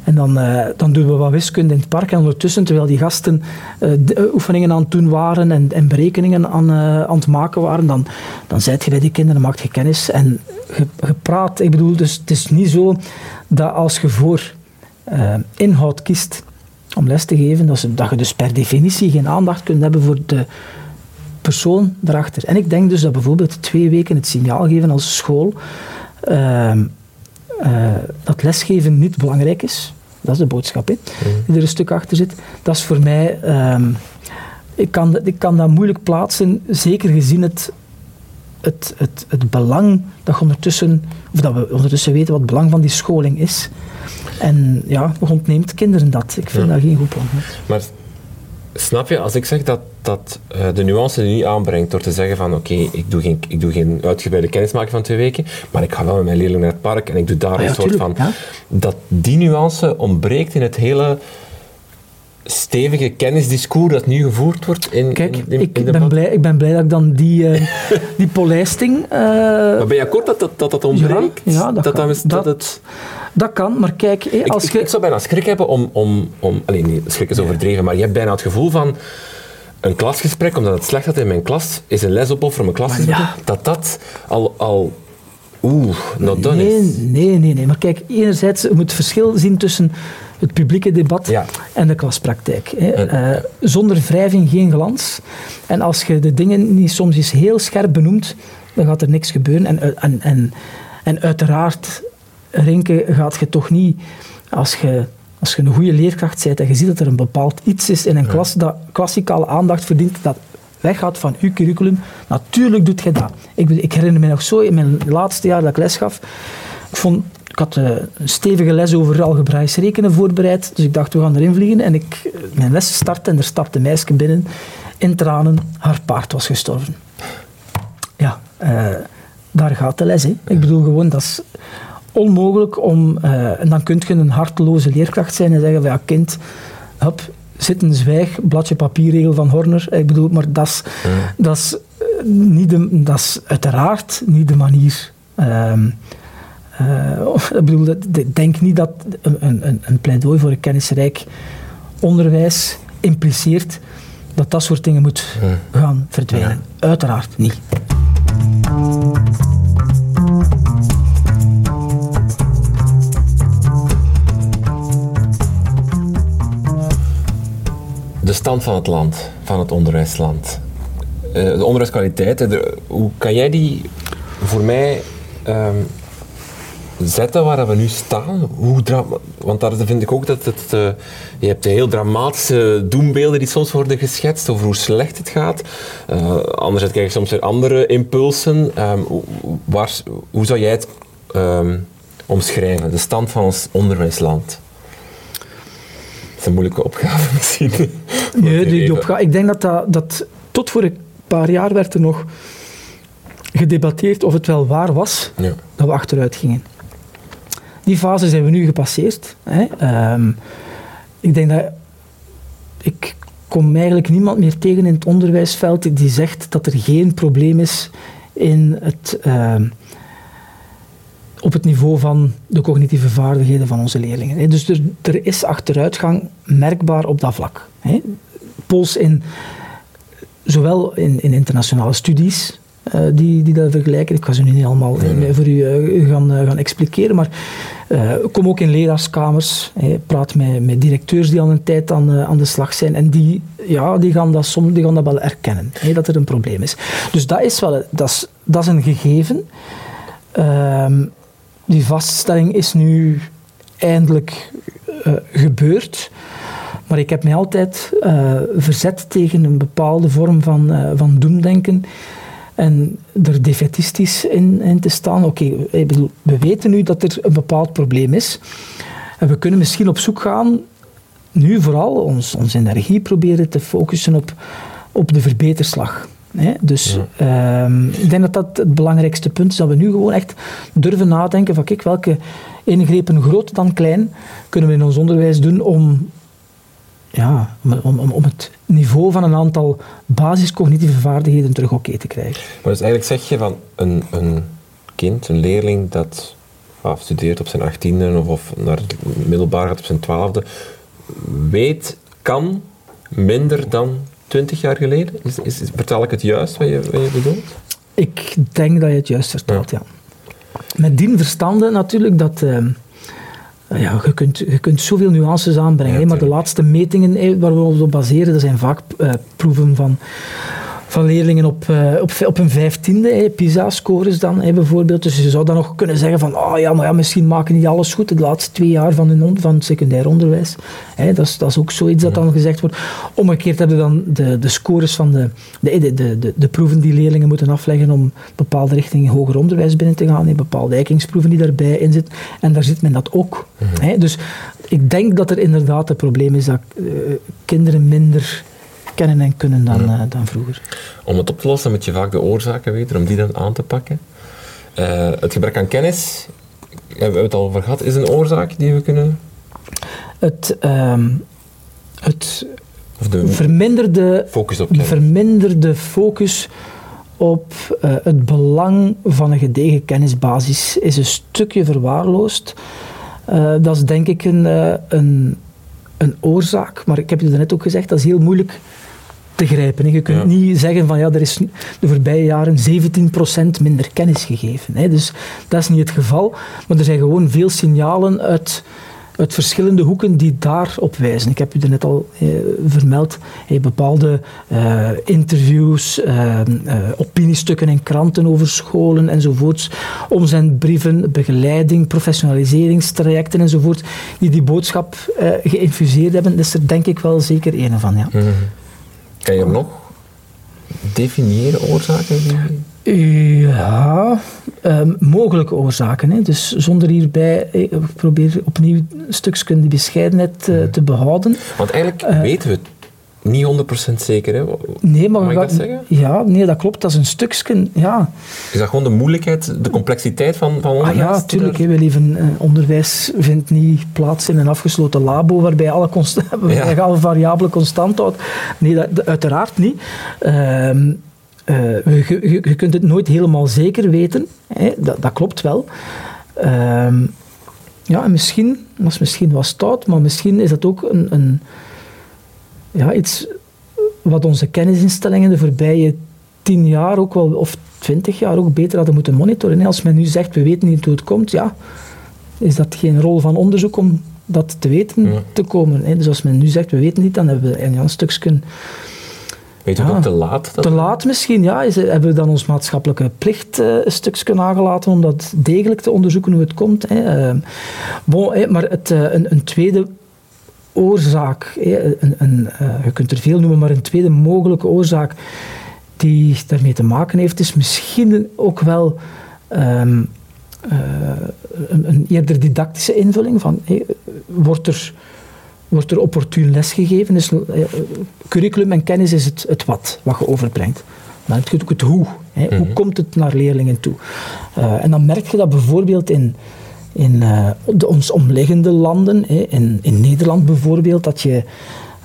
En dan, uh, dan doen we wat wiskunde in het park. En ondertussen, terwijl die gasten uh, oefeningen aan het doen waren en, en berekeningen aan, aan het maken waren, dan, dan zijt je bij die kinderen, maakt je kennis en gepraat. Ik bedoel, dus het is niet zo dat als je voor inhoud kiest om les te geven, dat, ze, dat je dus per definitie geen aandacht kunt hebben voor de persoon daarachter. En ik denk dus dat bijvoorbeeld twee weken het signaal geven als school dat lesgeven niet belangrijk is. Dat is de boodschap, hè, die er een stuk achter zit. Dat is voor mij... Um, ik, kan, ik kan dat moeilijk plaatsen, zeker gezien het, het, het, het belang dat, ondertussen, of dat we ondertussen weten wat het belang van die scholing is. En ja, ontneemt kinderen dat. Ik vind dat geen goed plan. Maar Snap je, als ik zeg dat, dat uh, de nuance die niet aanbrengt door te zeggen van oké, okay, ik, doe geen, ik doe geen uitgebreide kennismaking van twee weken, maar ik ga wel met mijn leerling naar het park en ik doe daar ah, een soort van... Ja? Dat die nuance ontbreekt in het hele stevige kennisdiscours dat nu gevoerd wordt in, Kijk, in, in, ik, ben blij, ik ben blij dat ik dan die, uh, [LAUGHS] die polijsting... Uh, maar ben je akkoord dat dat, dat, dat ontbreekt? Ja, dat. Dat, dat, het... dat kan, maar kijk... als ik, je... ik, zou bijna schrik hebben om... om, om alleen, nee, schrik is overdreven, maar je hebt bijna het gevoel van... Een klasgesprek, omdat het slecht gaat in mijn klas, is een les op voor mijn klasgesprek, ja. dat dat al... al Oeh, not done nee, is. Nee, nee, nee. Maar kijk, enerzijds, moet het verschil zien tussen het publieke debat ja. en de klaspraktijk. Uh, zonder wrijving geen glans. En als je de dingen niet soms eens heel scherp benoemt, dan gaat er niks gebeuren. En, en, en, en uiteraard, Renke, gaat je toch niet, als je, als je een goede leerkracht bent en je ziet dat er een bepaald iets is in een klas dat klassikale aandacht verdient, dat weggaat van uw curriculum, natuurlijk doet je dat. Ik, ik herinner me nog zo, in mijn laatste jaar dat ik les gaf, ik vond ik had eh, een stevige les over algebraisch rekenen voorbereid, dus ik dacht, we gaan erin vliegen. En ik, eh, mijn les startte en er stapte een meisje binnen in tranen. Haar paard was gestorven. Ja, uh, daar gaat de les. Hè. Ik bedoel gewoon, dat is onmogelijk om... Uh, en dan kun je een harteloze leerkracht zijn en zeggen van, ja, kind, hup, zit een zwijg, bladje papierregel van Horner. Ik bedoel, maar dat is, dat is, niet de, dat is uiteraard niet de manier... Uh, uh, [LAUGHS] ik bedoel, denk niet dat een, een, een pleidooi voor een kennisrijk onderwijs impliceert dat dat soort dingen moet gaan verdwijnen. Uiteraard niet. De stand van het land, van het onderwijsland. Uh, de onderwijskwaliteit, de, hoe kan jij die voor mij um, zetten waar we nu staan? Hoe want daar vind ik ook dat het, uh, je hebt heel dramatische doembeelden die soms worden geschetst over hoe slecht het gaat. Uh, anderzijds krijg je soms weer andere impulsen. Um, waar, hoe zou jij het um, omschrijven, de stand van ons onderwijsland? Een moeilijke opgave [LAUGHS] misschien. Nee, die, die opgave, ik denk dat, dat, dat tot voor een paar jaar werd er nog gedebatteerd of het wel waar was ja. dat we achteruit gingen. Die fase zijn we nu gepasseerd. Hè. Um, ik denk dat ik kom eigenlijk niemand meer tegen in het onderwijsveld die zegt dat er geen probleem is in het, uh, op het niveau van de cognitieve vaardigheden van onze leerlingen. Dus er, er is achteruitgang merkbaar op dat vlak. Pols in, zowel in, in internationale studies, uh, die, die dat vergelijken. Ik ga ze nu niet allemaal voor u uh, gaan, uh, gaan expliceren, maar kom ook in leraarskamers, praat met, met directeurs die al een tijd aan, aan de slag zijn en die, ja, die, gaan dat soms, die gaan dat wel erkennen, dat er een probleem is. Dus dat is wel dat is, dat is een gegeven. Ehm, die vaststelling is nu eindelijk gebeurd. Maar ik heb mij altijd verzet tegen een bepaalde vorm van, uh, van doemdenken en er defetistisch in, in te staan. Oké, we weten nu dat er een bepaald probleem is. En we kunnen misschien op zoek gaan, nu vooral ons, onze energie proberen te focussen op, op de verbeterslag. Dus ehm, ik denk dat dat het belangrijkste punt is, dat we nu gewoon echt durven nadenken van kijk, welke ingrepen, groot dan klein, kunnen we in ons onderwijs doen om ja, om, om, om het niveau van een aantal basiscognitieve vaardigheden terug oké te krijgen. Maar dus eigenlijk zeg je van een, een kind, een leerling dat studeert op zijn achttiende of, of naar het middelbaar gaat op zijn twaalfde, weet, kan minder dan twintig jaar geleden? Is, is, vertel ik het juist wat je, wat je bedoelt? Ik denk dat je het juist vertelt, ja. Met die verstande natuurlijk dat... Ehm, ja, je, kunt, je kunt zoveel nuances aanbrengen. maar de laatste metingen waar we ons op baseren, dat zijn vaak uh, proeven van van leerlingen op, uh, op, op een vijftiende, PISA-scores dan bijvoorbeeld. Dus je zou dan nog kunnen zeggen van, oh ja, maar ja, misschien maken niet alles goed de laatste twee jaar van, hun, van het secundair onderwijs. dat, is, dat is ook zoiets dat dan gezegd wordt. Omgekeerd hebben we dan de, de scores van de, de, de, de, de proeven die leerlingen moeten afleggen om bepaalde richtingen hoger onderwijs binnen te gaan, bepaalde eikingsproeven die daarbij in zitten. En daar zit men dat ook. Mhm. dus ik denk dat er inderdaad het probleem is dat uh, kinderen minder kennen en kunnen dan, uh, dan vroeger. Om het op te lossen moet je vaak de oorzaken weten, om die dan aan te pakken. Uh, het gebrek aan kennis, hebben we het al over gehad, is een oorzaak die we kunnen... Het, uh, het verminderde focus op verminderde focus op uh, het belang van een gedegen kennisbasis is een stukje verwaarloosd. Uh, dat is denk ik een, uh, een, een oorzaak, maar ik heb je net ook gezegd, dat is heel moeilijk te grijpen. Je kunt niet zeggen van ja, er is de voorbije jaren 17% minder kennis gegeven. Hè. Dus dat is niet het geval. Maar er zijn gewoon veel signalen uit, uit verschillende hoeken die daarop wijzen. Ik heb u er net al eh, vermeld, eh, bepaalde eh, interviews, opiniestukken in kranten over scholen enzovoorts, omzendbrieven, begeleiding, professionaliseringstrajecten enzovoort, die die boodschap geïnfuseerd hebben. Dat is er denk ik wel zeker een van. Ja. Mhm. Kan je hem nog definiëren, oorzaken? Ja, um, mogelijke oorzaken. Hè. Dus zonder hierbij, ik probeer opnieuw een stukje bescheidenheid uh, te behouden. Want eigenlijk uh, weten we het niet 100% zeker, hè? Nee, maar Mag dat zeggen? Ja, nee, dat klopt. Dat is een stukje, ja. Is dat gewoon de moeilijkheid, de complexiteit van, van onderwijs? Ah, ja, tuurlijk. We leven, uh, onderwijs vindt niet plaats in een afgesloten labo waarbij alle, const [LAUGHS] ja. alle variabelen constant houdt. Nee, dat, uiteraard niet. Uh, uh, je, je, kunt het nooit helemaal zeker weten. Hè? Dat, dat klopt wel. Ehm, ja, en misschien, dat is misschien wat stout, maar misschien is dat ook een, een ja, iets wat onze kennisinstellingen de voorbije tien jaar ook wel, of twintig jaar ook beter hadden moeten monitoren. Als men nu zegt, we weten niet hoe het komt, ja, is dat geen rol van onderzoek om dat te weten te komen. Dus als men nu zegt, we weten niet, dan hebben we een heel stukje... Weet je ja, ook te laat? Te laat misschien, ja. Is, hebben we dan ons maatschappelijke plicht uh, een stukje nagelaten om dat degelijk te onderzoeken hoe het komt. Hè. Uh, bon, hè, maar het, uh, een, een, tweede oorzaak, een, een, uh, je kunt er veel noemen, maar een tweede mogelijke oorzaak die daarmee te maken heeft, is misschien ook wel um, uh, een, een, eerder didactische invulling. Van, hey, wordt, er, wordt er opportun lesgegeven? Dus, uh, curriculum en kennis is het, het wat, wat je overbrengt. Maar het ook het hoe. Hoe mhm. komt het naar leerlingen toe? en dan merk je dat bijvoorbeeld in in uh, de ons omliggende landen, hè, in, in Nederland bijvoorbeeld, dat je,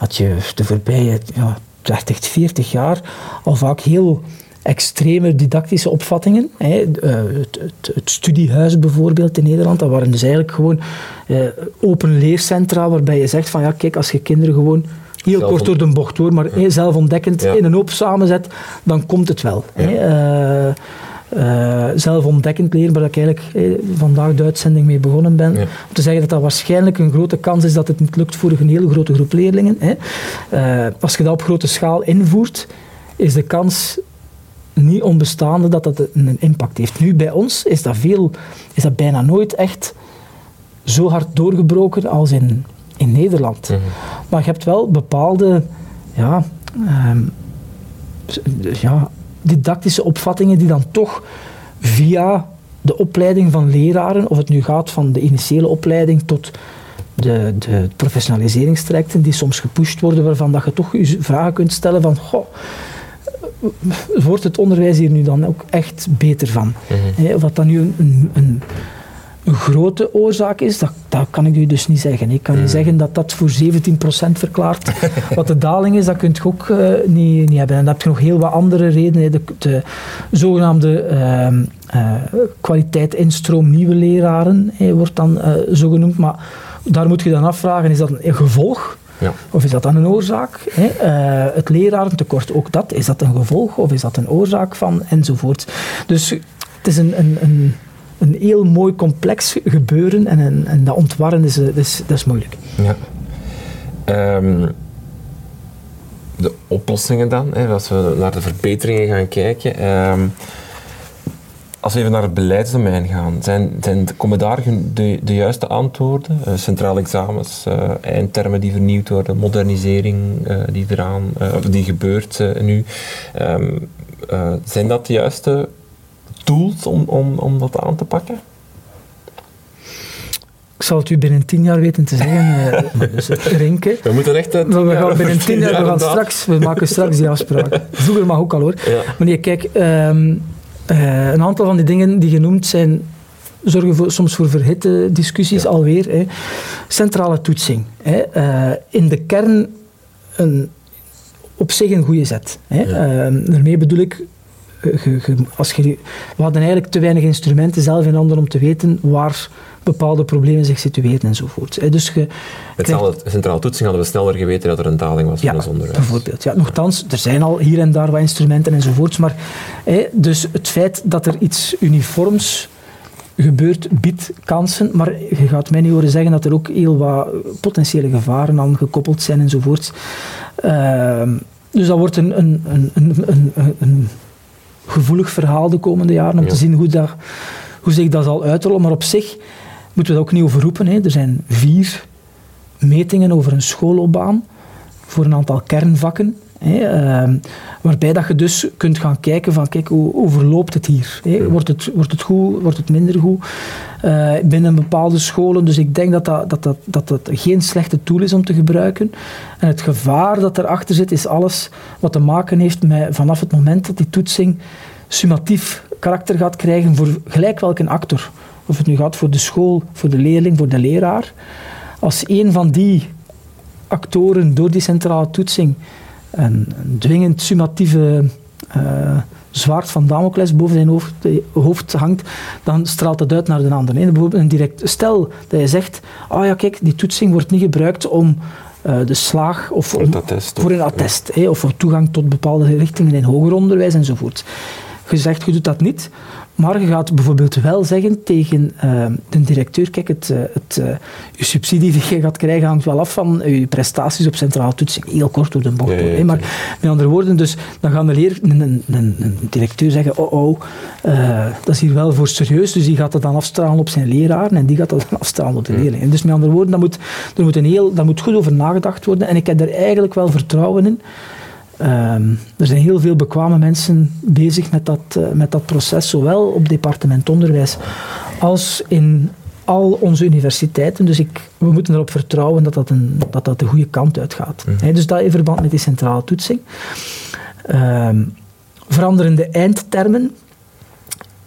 dat je de voorbije ja, 30, 40 jaar al vaak heel extreme didactische opvattingen. Hè. Eh, het, het, het, studiehuis bijvoorbeeld in Nederland, dat waren dus eigenlijk gewoon uh, open leercentra waarbij je zegt van ja, kijk, als je kinderen gewoon heel kort door de bocht hoor, maar ja. zelfontdekkend in een hoop samenzet, dan komt het wel. Ja. Uh, zelfontdekkend leren, waar ik eigenlijk vandaag de uitzending mee begonnen ben. Om te zeggen dat dat waarschijnlijk een grote kans is dat het niet lukt voor een hele grote groep leerlingen. Uh, als je dat op grote schaal invoert, is de kans niet onbestaande dat dat een impact heeft. Nu, bij ons is dat, veel, is dat bijna nooit echt zo hard doorgebroken als in, in Nederland. Mhm. Maar je hebt wel bepaalde ja, um, ja, didactische opvattingen die dan toch via de opleiding van leraren, of het nu gaat van de initiële opleiding tot de, de professionaliseringstrajecten die soms gepusht worden, waarvan dat je toch je vragen kunt stellen van goh, wordt het onderwijs hier nu dan ook echt beter van? Mm Of dat dan nu een, een, grote oorzaak is, dat, dat kan ik u dus niet zeggen. Ik kan mm zeggen dat dat voor 17% verklaart [LAUGHS] wat de daling is, dat kun je ook uh, niet, niet hebben. En dan heb je nog heel wat andere redenen. De, de zogenaamde uh, uh, kwaliteit instroom nieuwe leraren wordt dan uh, zo genoemd, maar daar moet je dan afvragen, is dat een gevolg ja. Of is dat dan een oorzaak? Hè? Uh, het lerarentekort, ook dat, is dat een gevolg of is dat een oorzaak van enzovoort. Dus het is een, een, een, een heel mooi complex gebeuren en, en dat ontwarren is, is, dat is moeilijk. Ja. Um, de oplossingen dan, hè, als we naar de verbeteringen gaan kijken. Um, als we even naar het beleidsdomein gaan, zijn, zijn, komen daar de, de juiste antwoorden? Uh, centrale examens, uh, eindtermen die vernieuwd worden, modernisering die, eraan, die gebeurt nu. Um, zijn dat de juiste tools om, om, om dat aan te pakken? Ik zal het u binnen tien jaar weten te zeggen, [LAUGHS] dus Rinke. We moeten echt... we gaan binnen tien jaar, we, gaan straks, we maken straks die afspraak. Vroeger mag ook al hoor. Ja. Maar nee, kijk... Um, uh, een aantal van die dingen die genoemd zijn, zorgen voor, soms voor verhitte discussies alweer. Hè. Centrale toetsing. Hè. Uh, in de kern een, op zich een goede zet. Hè. Ja. Uh, daarmee bedoel ik, als je, we hadden eigenlijk te weinig instrumenten zelf in handen om te weten waar bepaalde problemen zich situeren enzovoort. Dus je Met krijgt... centrale toetsing hadden we sneller geweten dat er een daling was van ons onderwijs. bijvoorbeeld. Ja, nochtans, er zijn al hier en daar wat instrumenten enzovoorts, maar dus het feit dat er iets uniforms gebeurt, biedt kansen, maar je gaat mij niet horen zeggen dat er ook heel wat potentiële gevaren aan gekoppeld zijn enzovoort. Uh, dus dat wordt een, een, een, een, een gevoelig verhaal de komende jaren om te zien hoe, dat, hoe zich dat zal uitrollen. Maar op zich moeten we dat ook niet overroepen. Hè. Er zijn vier metingen over een schoolloopbaan voor een aantal kernvakken. Uh, waarbij dat je dus kunt gaan kijken van, kijk, hoe, hoe verloopt het hier? Hè? Wordt, het, wordt het goed, wordt het minder goed? Uh, binnen bepaalde scholen. Dus ik denk dat dat, dat, dat, dat dat geen slechte tool is om te gebruiken. En het gevaar dat erachter zit, is alles wat te maken heeft met vanaf het moment dat die toetsing summatief karakter gaat krijgen voor gelijk welke actor. Of het nu gaat voor de school, voor de leerling, voor de leraar. Als een van die actoren door die centrale toetsing een, dwingend summatieve uh, zwaard van Damocles boven zijn hoofd, hoofd, hangt, dan straalt het uit naar de ander. Nee, bijvoorbeeld een direct, stel dat je zegt, oh ja kijk, die toetsing wordt niet gebruikt om uh, de slaag of voor, een attest, voor een attest hè, of voor toegang tot bepaalde richtingen in hoger onderwijs enzovoort. Je zegt, je doet dat niet, maar je gaat bijvoorbeeld wel zeggen tegen uh, de directeur, kijk, het, uh, het, uh, je subsidie die je gaat krijgen hangt wel af van je prestaties op centrale toetsing. Heel kort door de bocht. Ja, ja, maar met andere woorden, dus dan gaan de leer, een, een, een directeur zeggen, oh oh, dat is hier wel voor serieus, dus die gaat dat dan afstralen op zijn leraren en die gaat dat dan [LAUGHS] afstralen op de leerlingen. Dus met andere woorden, daar moet, er moet, een heel, daar moet goed over nagedacht worden en ik heb er eigenlijk wel vertrouwen in Um, er zijn heel veel bekwame mensen bezig met dat, uh, met dat proces, zowel op departement onderwijs als in al onze universiteiten. Dus ik, we moeten erop vertrouwen dat dat, een, dat, dat de goede kant uitgaat. Mm -hmm. dus dat in verband met die centrale toetsing. Um, veranderende eindtermen.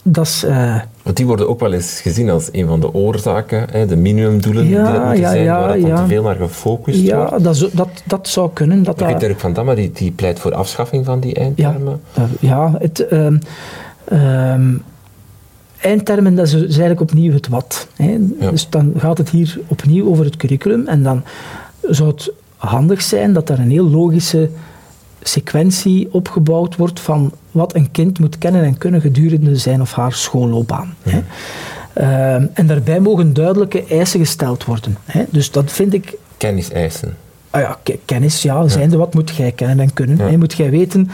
Dat is... Uh, Want die worden ook wel eens gezien als een van de oorzaken, hè, de minimumdoelen ja, die dat moeten ja, zijn, ja, waar ja. te veel naar gefocust ja, wordt. dat, dat, dat zou kunnen. Dat dat, Dirk van Damme, die, die pleit voor afschaffing van die eindtermen. Ja, ja het, um, um, eindtermen dat is, is eigenlijk opnieuw het wat. Hè. Ja. Dus dan gaat het hier opnieuw over het curriculum en dan zou het handig zijn dat er een heel logische sequentie opgebouwd wordt van wat een kind moet kennen en kunnen gedurende zijn of haar schoolloopbaan. Ja. Hè. Uh, en daarbij mogen duidelijke eisen gesteld worden. Hè. Dus dat vind ik... Kenniseisen. Ah ja, kennis, ja, zijnde wat moet jij kennen en kunnen. Ja. Hè. Moet jij weten...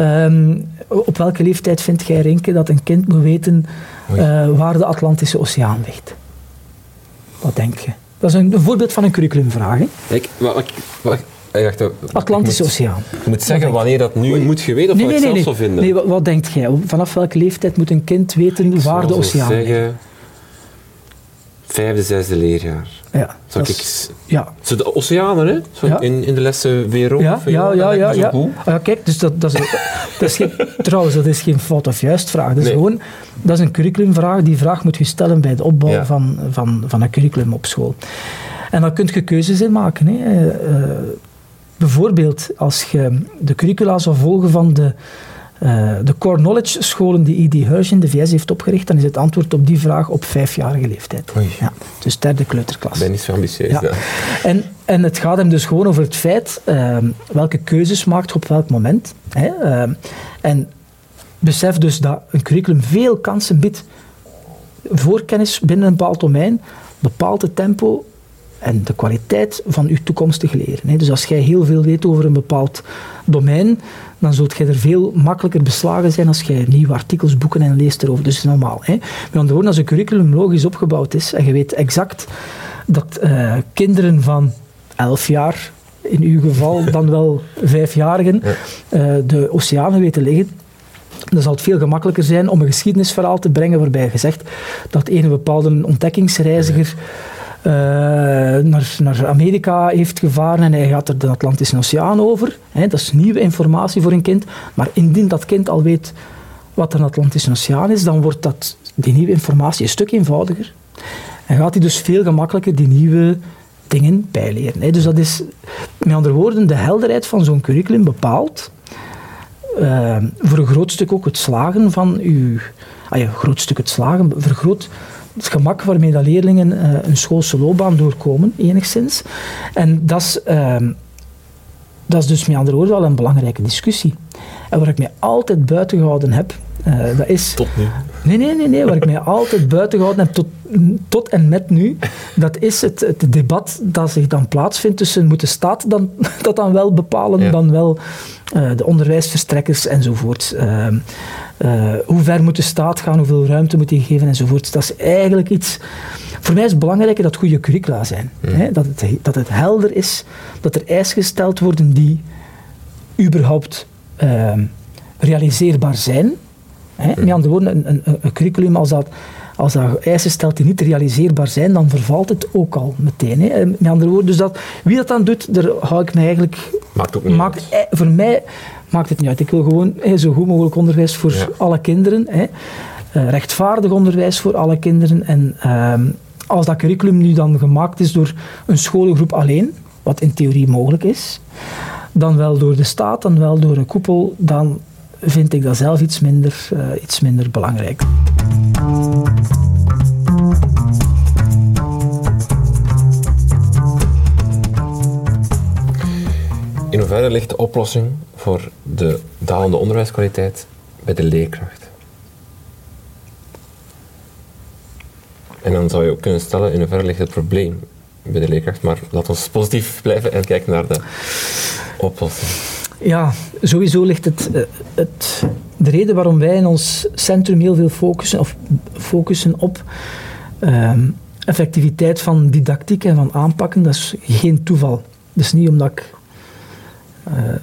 Um, op welke leeftijd vindt jij, Rinke, dat een kind moet weten uh, waar de Atlantische Oceaan ligt? Wat denk je? Dat is een, een voorbeeld van een curriculumvraag. Hè? Kijk, wat, wat, Dacht, Atlantische moet, Oceaan. Je moet zeggen wanneer dat nu moet je weten of nee, nee, zelf nee. zou vinden. Nee, wat, wat denkt jij? Vanaf welke leeftijd moet een kind weten ik waar de oceaan ligt? zeggen, vijfde, zesde leerjaar. Ja, Zou dat ik, is, ja. Zo de oceanen, hè? Zo Ja. in, in de lessen weer Ja, ja, ja, ja. Ah, ja, kijk, dus dat, dat is, [LAUGHS] dat is geen, trouwens, dat is geen fout of juist vraag. Dat is Nee. gewoon, dat is een curriculumvraag. Die vraag moet je stellen bij de opbouw Ja. van, van, van een curriculum op school. En dan kun je keuzes in maken. Hè. Eh, eh, bijvoorbeeld, als je de curricula zou volgen van de, eh, de core knowledge scholen die E.D. Hirsch in de VS heeft opgericht, dan is het antwoord op die vraag op vijfjarige leeftijd. Oei. Ja, dus derde kleuterklas. Ben niet zo ambitieus. Ja. En, en het gaat hem dus gewoon over het feit uh, welke keuzes maakt je op welk moment. Hè? Uh, en besef dus dat een curriculum veel kansen biedt. Voorkennis binnen een bepaald domein bepaalt het tempo en de kwaliteit van je toekomstig leren. Dus als jij heel veel weet over een bepaald domein, dan zult jij er veel makkelijker beslagen zijn als jij nieuwe artikels, boeken en leest erover. Dus dat is normaal. Hè? Met andere woorden, als een curriculum logisch opgebouwd is en je weet exact dat uh, kinderen van 11 jaar, in uw geval [LAUGHS] dan wel vijfjarigen, uh, de oceanen weten liggen, dan zal het veel gemakkelijker zijn om een geschiedenisverhaal te brengen waarbij je zegt dat een bepaalde ontdekkingsreiziger naar, naar Amerika heeft gevaren en hij gaat er de Atlantische Oceaan over. Dat is nieuwe informatie voor een kind. Maar indien dat kind al weet wat een Atlantische Oceaan is, dan wordt dat, die nieuwe informatie een stuk eenvoudiger. En gaat hij dus veel gemakkelijker die nieuwe dingen bijleren. Dus dat is, met andere woorden, de helderheid van zo'n curriculum bepaalt uh, voor een groot stuk ook het slagen van uw... Ah ja, groot stuk het slagen, vergroot het gemak waarmee dat leerlingen uh, een schoolse loopbaan doorkomen, enigszins. En dat is, uh, dat is dus met andere woorden wel een belangrijke discussie. En waar ik mij altijd buiten gehouden heb, uh, dat is... Tot nu? Nee, nee, nee, nee. Waar ik mij [LAUGHS] altijd buiten gehouden heb, tot, tot en met nu, dat is het, het debat dat zich dan plaatsvindt tussen moet de staat dan, [LAUGHS] dat dan wel bepalen, ja. dan wel de onderwijsverstrekkers enzovoort. Uh, uh, hoe ver moet de staat gaan, hoeveel ruimte moet hij geven enzovoort. Dat is eigenlijk iets... Voor mij is het belangrijker dat goede curricula zijn. Hmm. Hè? Dat, het, dat het helder is, dat er eisen gesteld worden die überhaupt ehm, realiseerbaar zijn. Hè? Met andere woorden, een, een, een curriculum als dat, als dat eisen stelt die niet realiseerbaar zijn, dan vervalt het ook al meteen. Hè? Met andere woorden, dus dat, wie dat dan doet, daar hou ik me eigenlijk... Maakt ook niet maakt, uit. Voor mij maakt het niet uit. Ik wil gewoon hè, zo goed mogelijk onderwijs voor ja. alle kinderen. Hè? Uh, rechtvaardig onderwijs voor alle kinderen. En uh, als dat curriculum nu dan gemaakt is door een scholengroep alleen, wat in theorie mogelijk is, dan wel door de staat, dan wel door een koepel, dan vind ik dat zelf iets minder, uh, iets minder belangrijk. In hoeverre ligt de oplossing voor de dalende onderwijskwaliteit bij de leerkracht? En dan zou je ook kunnen stellen in hoeverre ligt het probleem bij de leerkracht, maar laten we positief blijven en kijken naar de oplossing. Ja, sowieso ligt het, het, de reden waarom wij in ons centrum heel veel focussen, of focussen op um, effectiviteit van didactiek en van aanpakken, dat is geen toeval. Is niet omdat ik,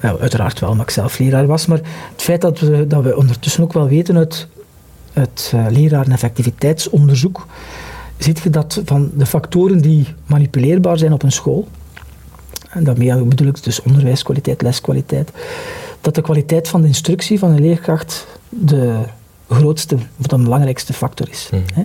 nou, uiteraard wel omdat ik zelf leraar was, maar het feit dat we, dat we ondertussen ook wel weten uit het uh, lerareneffectiviteitsonderzoek, ziet je dat van de factoren die manipuleerbaar zijn op een school, en daarmee bedoel ik dus onderwijskwaliteit, leskwaliteit, dat de kwaliteit van de instructie van een leerkracht de grootste of de belangrijkste factor is. Hè.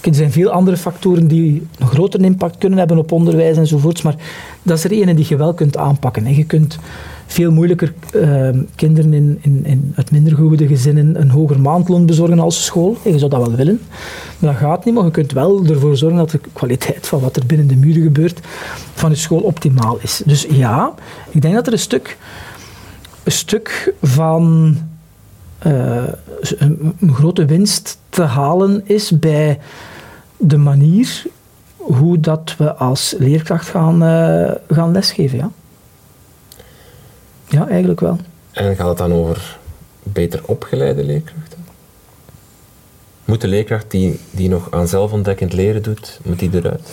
Er zijn veel andere factoren die een grotere impact kunnen hebben op onderwijs enzovoorts, maar dat is er ene die je wel kunt aanpakken. En je kunt veel moeilijker ehm, kinderen in, in, in, uit minder goede gezinnen een hoger maandloon bezorgen als school. je zou dat wel willen, maar dat gaat niet. Maar je kunt wel ervoor zorgen dat de kwaliteit van wat er binnen de muren gebeurt van je school optimaal is. Dus ja, ik denk dat er een stuk, een stuk van een, een grote winst te halen is bij de manier hoe dat we als leerkracht gaan, uh, gaan lesgeven. Ja. ja, eigenlijk wel. En gaat het dan over beter opgeleide leerkrachten? Moet de leerkracht die, die nog aan zelfontdekkend leren doet, moet die eruit?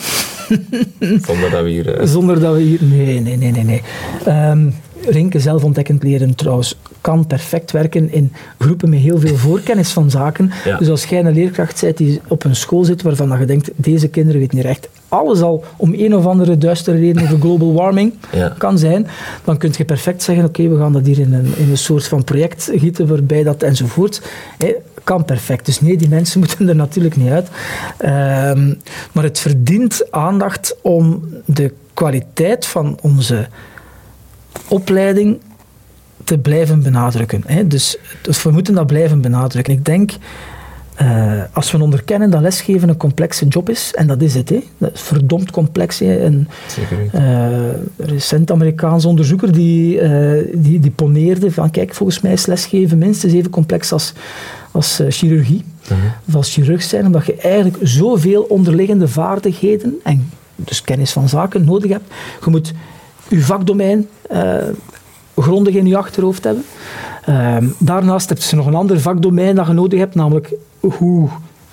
[LAUGHS] Zonder dat we hier... Uh... Zonder dat we hier... Nee, nee, nee, nee. nee. Um, Rinke zelfontdekkend leren trouwens kan perfect werken in groepen met heel veel voorkennis van zaken. [LAUGHS] Dus als jij een leerkracht bent die op een school zit waarvan je denkt, deze kinderen weten niet recht alles al om een of andere duistere reden over global [LAUGHS] warming kan zijn, dan kun je perfect zeggen, oké, we gaan dat hier in een, in een soort van project gieten waarbij dat enzovoort. kan perfect. Dus nee, die mensen [LAUGHS] moeten er natuurlijk niet uit. Ehm, maar het verdient aandacht om de kwaliteit van onze opleiding te blijven benadrukken. Hè. Dus, dus we moeten dat blijven benadrukken. Ik denk, uh, als we onderkennen dat lesgeven een complexe job is, en dat is het, hè. dat is verdomd complex. Hè. Een uh, recent Amerikaans onderzoeker die, uh, die, die poneerde van, kijk, volgens mij is lesgeven minstens even complex als, als chirurgie. -huh. Of als chirurg zijn, omdat je eigenlijk zoveel onderliggende vaardigheden en dus kennis van zaken nodig hebt. Je moet je vakdomein uh, grondig in je achterhoofd hebben. Uh, daarnaast heb je nog een ander vakdomein dat je nodig hebt, namelijk hoe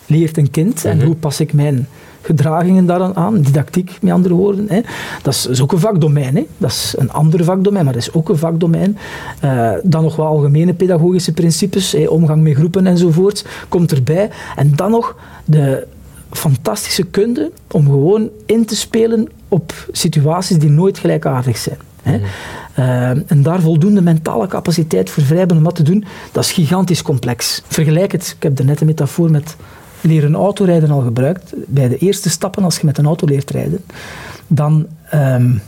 leert een kind en mhm. hoe pas ik mijn gedragingen daaraan aan, didactiek met andere woorden. Hè. Dat, is, is, ook een vakdomein. Hè. Dat is een ander vakdomein, maar dat is ook een vakdomein. Uh, dan nog wel algemene pedagogische principes, hè, omgang met groepen enzovoort, komt erbij. En dan nog de fantastische kunde om gewoon in te spelen op situaties die nooit gelijkaardig zijn. Hè. Mhm. Uh, en daar voldoende mentale capaciteit voor vrij om wat te doen, dat is gigantisch complex. Vergelijk het, ik heb er net een metafoor met leren autorijden al gebruikt. Bij de eerste stappen, als je met een auto leert rijden, dan, um,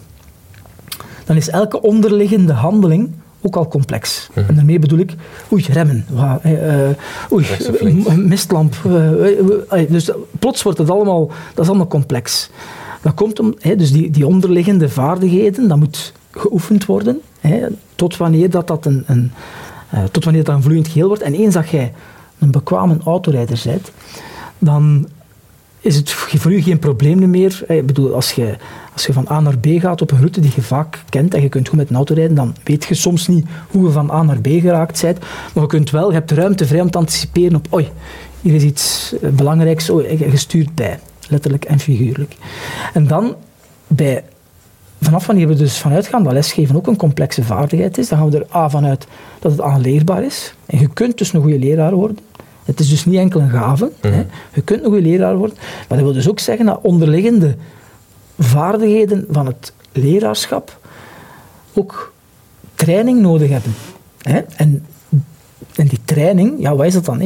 dan is elke onderliggende handeling ook al complex. Mhm. En daarmee bedoel ik, oei, remmen, uh, oei, mistlamp. Uh, dus plots wordt het allemaal, dat is allemaal complex. Dat komt om, dus die, die onderliggende vaardigheden, dat moet geoefend worden, tot wanneer dat, dat een, een tot wanneer dat een vloeiend geheel wordt. En eens dat jij een bekwame autorijder bent, dan is het voor u geen probleem meer. Ik bedoel, als je, als je van A naar B gaat op een route die je vaak kent en je kunt goed met een auto rijden, dan weet je soms niet hoe je van A naar B geraakt bent. Maar je kunt wel, je hebt ruimte vrij om te anticiperen op, oei, hier is iets eh, belangrijks, je stuurt bij. Letterlijk en figuurlijk. En dan, bij, vanaf wanneer we dus vanuit gaan dat lesgeven ook een complexe vaardigheid is, dan gaan we er A vanuit dat het aanleerbaar is. En je kunt dus een goede leraar worden. Het is dus niet enkel een gave. hè. Mhm. Je kunt een goede leraar worden. Maar dat wil dus ook zeggen dat onderliggende vaardigheden van het leraarschap ook training nodig hebben. Hè. En, en die training, ja, wat is dat dan?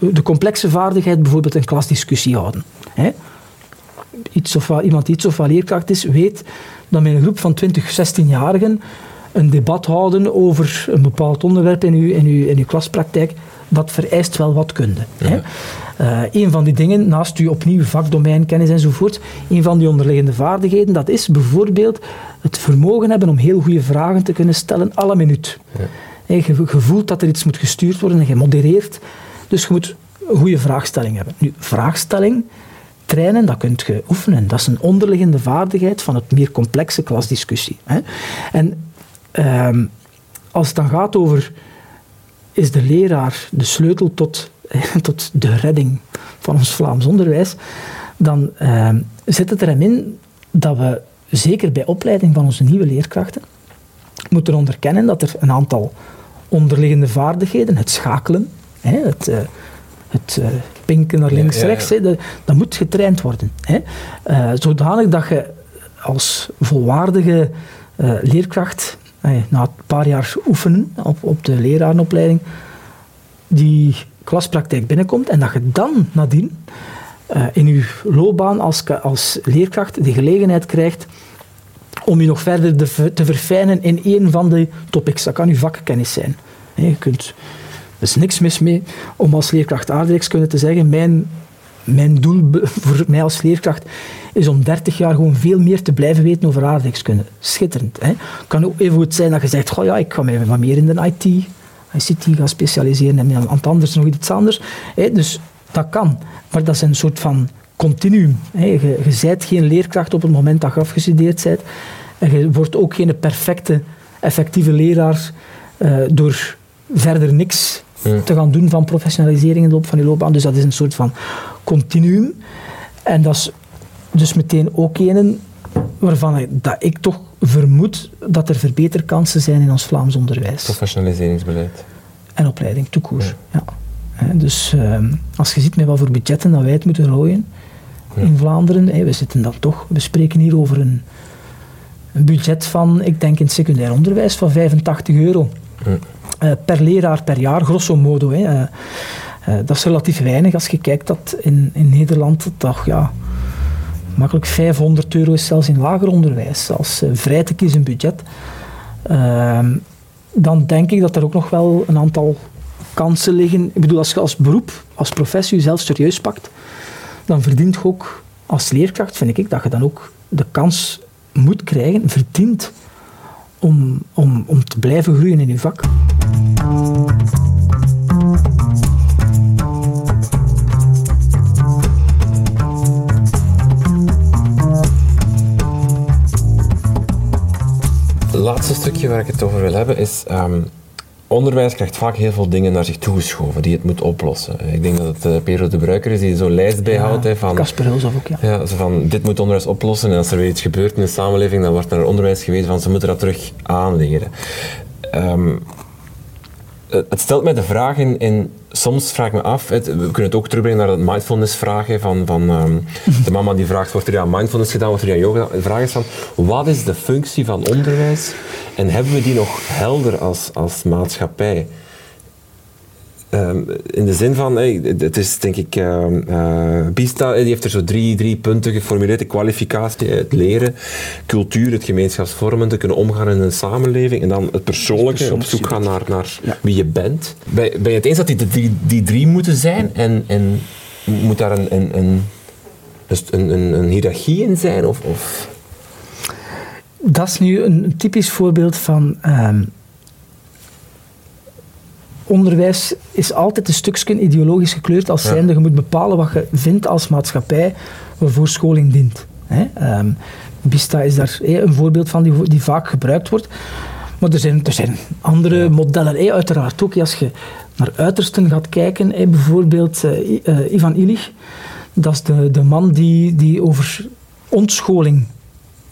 De complexe vaardigheid, bijvoorbeeld een klasdiscussie houden. Hè. Iets of wat, iemand die iets of wat leerkracht is, weet dat met een groep van 20, 16-jarigen een debat houden over een bepaald onderwerp in uw, in uw, in uw klaspraktijk, dat vereist wel wat kunde. Hè. Uh, een van die dingen, naast uw opnieuw vakdomeinkennis enzovoort, een van die onderliggende vaardigheden, dat is bijvoorbeeld het vermogen hebben om heel goede vragen te kunnen stellen, alle minuut. Ja. je, je voelt dat er iets moet gestuurd worden en je modereert, dus je moet een goede vraagstelling hebben. Nu, vraagstelling, trainen, dat kunt je oefenen. Dat is een onderliggende vaardigheid van het meer complexe klasdiscussie. Hè. En um, als het dan gaat over is de leraar de sleutel tot, [LAUGHS] tot de redding van ons Vlaams onderwijs, dan uh, zit het erin in dat we, zeker bij opleiding van onze nieuwe leerkrachten, moeten onderkennen dat er een aantal onderliggende vaardigheden, het schakelen, hè, het, uh, het uh, pinken naar links-rechts, ja, ja. dat moet getraind worden. Hè. Uh, zodanig dat je als volwaardige leerkracht na een paar jaar oefenen op, op de lerarenopleiding, die klaspraktijk binnenkomt en dat je dan nadien uh, in je loopbaan als, als leerkracht de gelegenheid krijgt om je nog verder te, verfijnen in een van de topics. Dat kan je vakkennis zijn. Je kunt, is niks mis mee om als leerkracht aardrijkskunde te zeggen mijn, mijn doel [LAUGHS] voor mij als leerkracht is om 30 jaar gewoon veel meer te blijven weten over aardrijkskunde. Schitterend. Het kan ook even goed zijn dat je zegt, goh ja, ik ga mij wat meer in de IT, ICT gaan specialiseren en aan het anders nog iets anders. Dus dat kan. Maar dat is een soort van continuum. Je, je bent geen leerkracht op het moment dat je afgestudeerd bent. En je wordt ook geen perfecte, effectieve leraar uh, door verder niks te gaan doen van professionalisering in de loop van je loopbaan. Dus dat is een soort van continuum. En dat is dus meteen ook een waarvan ik, dat ik toch vermoed dat er verbeterkansen zijn in ons Vlaams onderwijs. Professionaliseringsbeleid. En opleiding, toekoers. Ja. ja. Dus uh, als je ziet met wat voor budgetten dat wij het moeten rooien in Vlaanderen, hey, we zitten dan toch, we spreken hier over een, een budget van, ik denk in het secundair onderwijs, van 85 euro. Uh, per leraar per jaar, grosso modo. Hè. Uh, dat is relatief weinig als je kijkt dat in, in Nederland toch ja, makkelijk 500 euro is zelfs in lager onderwijs, als vrij te kiezen budget. Ehm, dan denk ik dat er ook nog wel een aantal kansen liggen. Ik bedoel, als je als beroep, als professie jezelf serieus pakt, dan verdient je ook als leerkracht, vind ik, dat je dan ook de kans moet krijgen, verdient om, om, om te blijven groeien in je vak. Het laatste stukje waar ik het over wil hebben is um, onderwijs krijgt vaak heel veel dingen naar zich toegeschoven die het moet oplossen. Ik denk dat het uh, Pedro de Bruiker is die zo'n lijst bijhoudt. Ja, van, Kasper ook, ja. ja zo van, dit moet onderwijs oplossen en als er weer iets gebeurt in de samenleving, dan wordt er onderwijs geweest van ze moeten dat terug aanleren. Um, het stelt mij de vraag in, soms vraag ik me af, we kunnen het ook terugbrengen naar het mindfulness vragen van, van um, de mama die vraagt, wordt er aan mindfulness gedaan, wordt er aan yoga gedaan? De vraag is van, wat is de functie van onderwijs en hebben we die nog helder als, als maatschappij? Um, in de zin van, hey, het is denk ik, uh, Pista die heeft er zo drie, drie punten geformuleerd. De kwalificatie, het leren, cultuur, het gemeenschapsvormen, te kunnen omgaan in een samenleving en dan het persoonlijke, op zoek gaan naar, naar ja. wie je bent. Ben, ben je het eens dat die, die, die drie moeten zijn en, en moet daar een, een, een, een, een, een hiërarchie in zijn? Of, of? Dat is nu een typisch voorbeeld van... Um, onderwijs is altijd een stukje ideologisch gekleurd als zijnde je moet bepalen wat je vindt als maatschappij waarvoor scholing dient. Hè. Um, Bista is daar een voorbeeld van die, die vaak gebruikt wordt. Maar er zijn, er zijn andere modellen, uiteraard ook. Als je naar uitersten gaat kijken, bijvoorbeeld uh, Ivan Illich, dat is de, de man die, die over ontscholing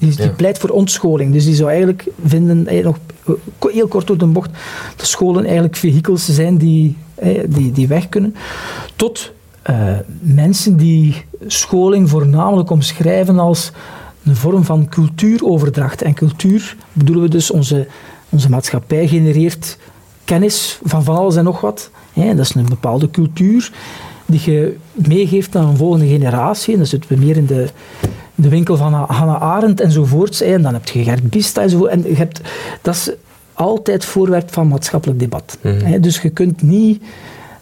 die, die pleit voor ontscholing. Dus die zou eigenlijk vinden, eh, nog heel kort door de bocht, dat scholen eigenlijk vehikels zijn die, eh, die, die weg kunnen. Tot uh, mensen die scholing voornamelijk omschrijven als een vorm van cultuuroverdracht. En cultuur bedoelen we dus onze, onze maatschappij genereert kennis van van alles en nog wat. dat is een bepaalde cultuur die je meegeeft aan een volgende generatie. En dan zitten we meer in de, de winkel van Hannah Arendt enzovoorts. En dan heb je Gert Bista enzovoort. En je hebt, dat is altijd voorwerp van maatschappelijk debat. Mhm. Dus je kunt niet...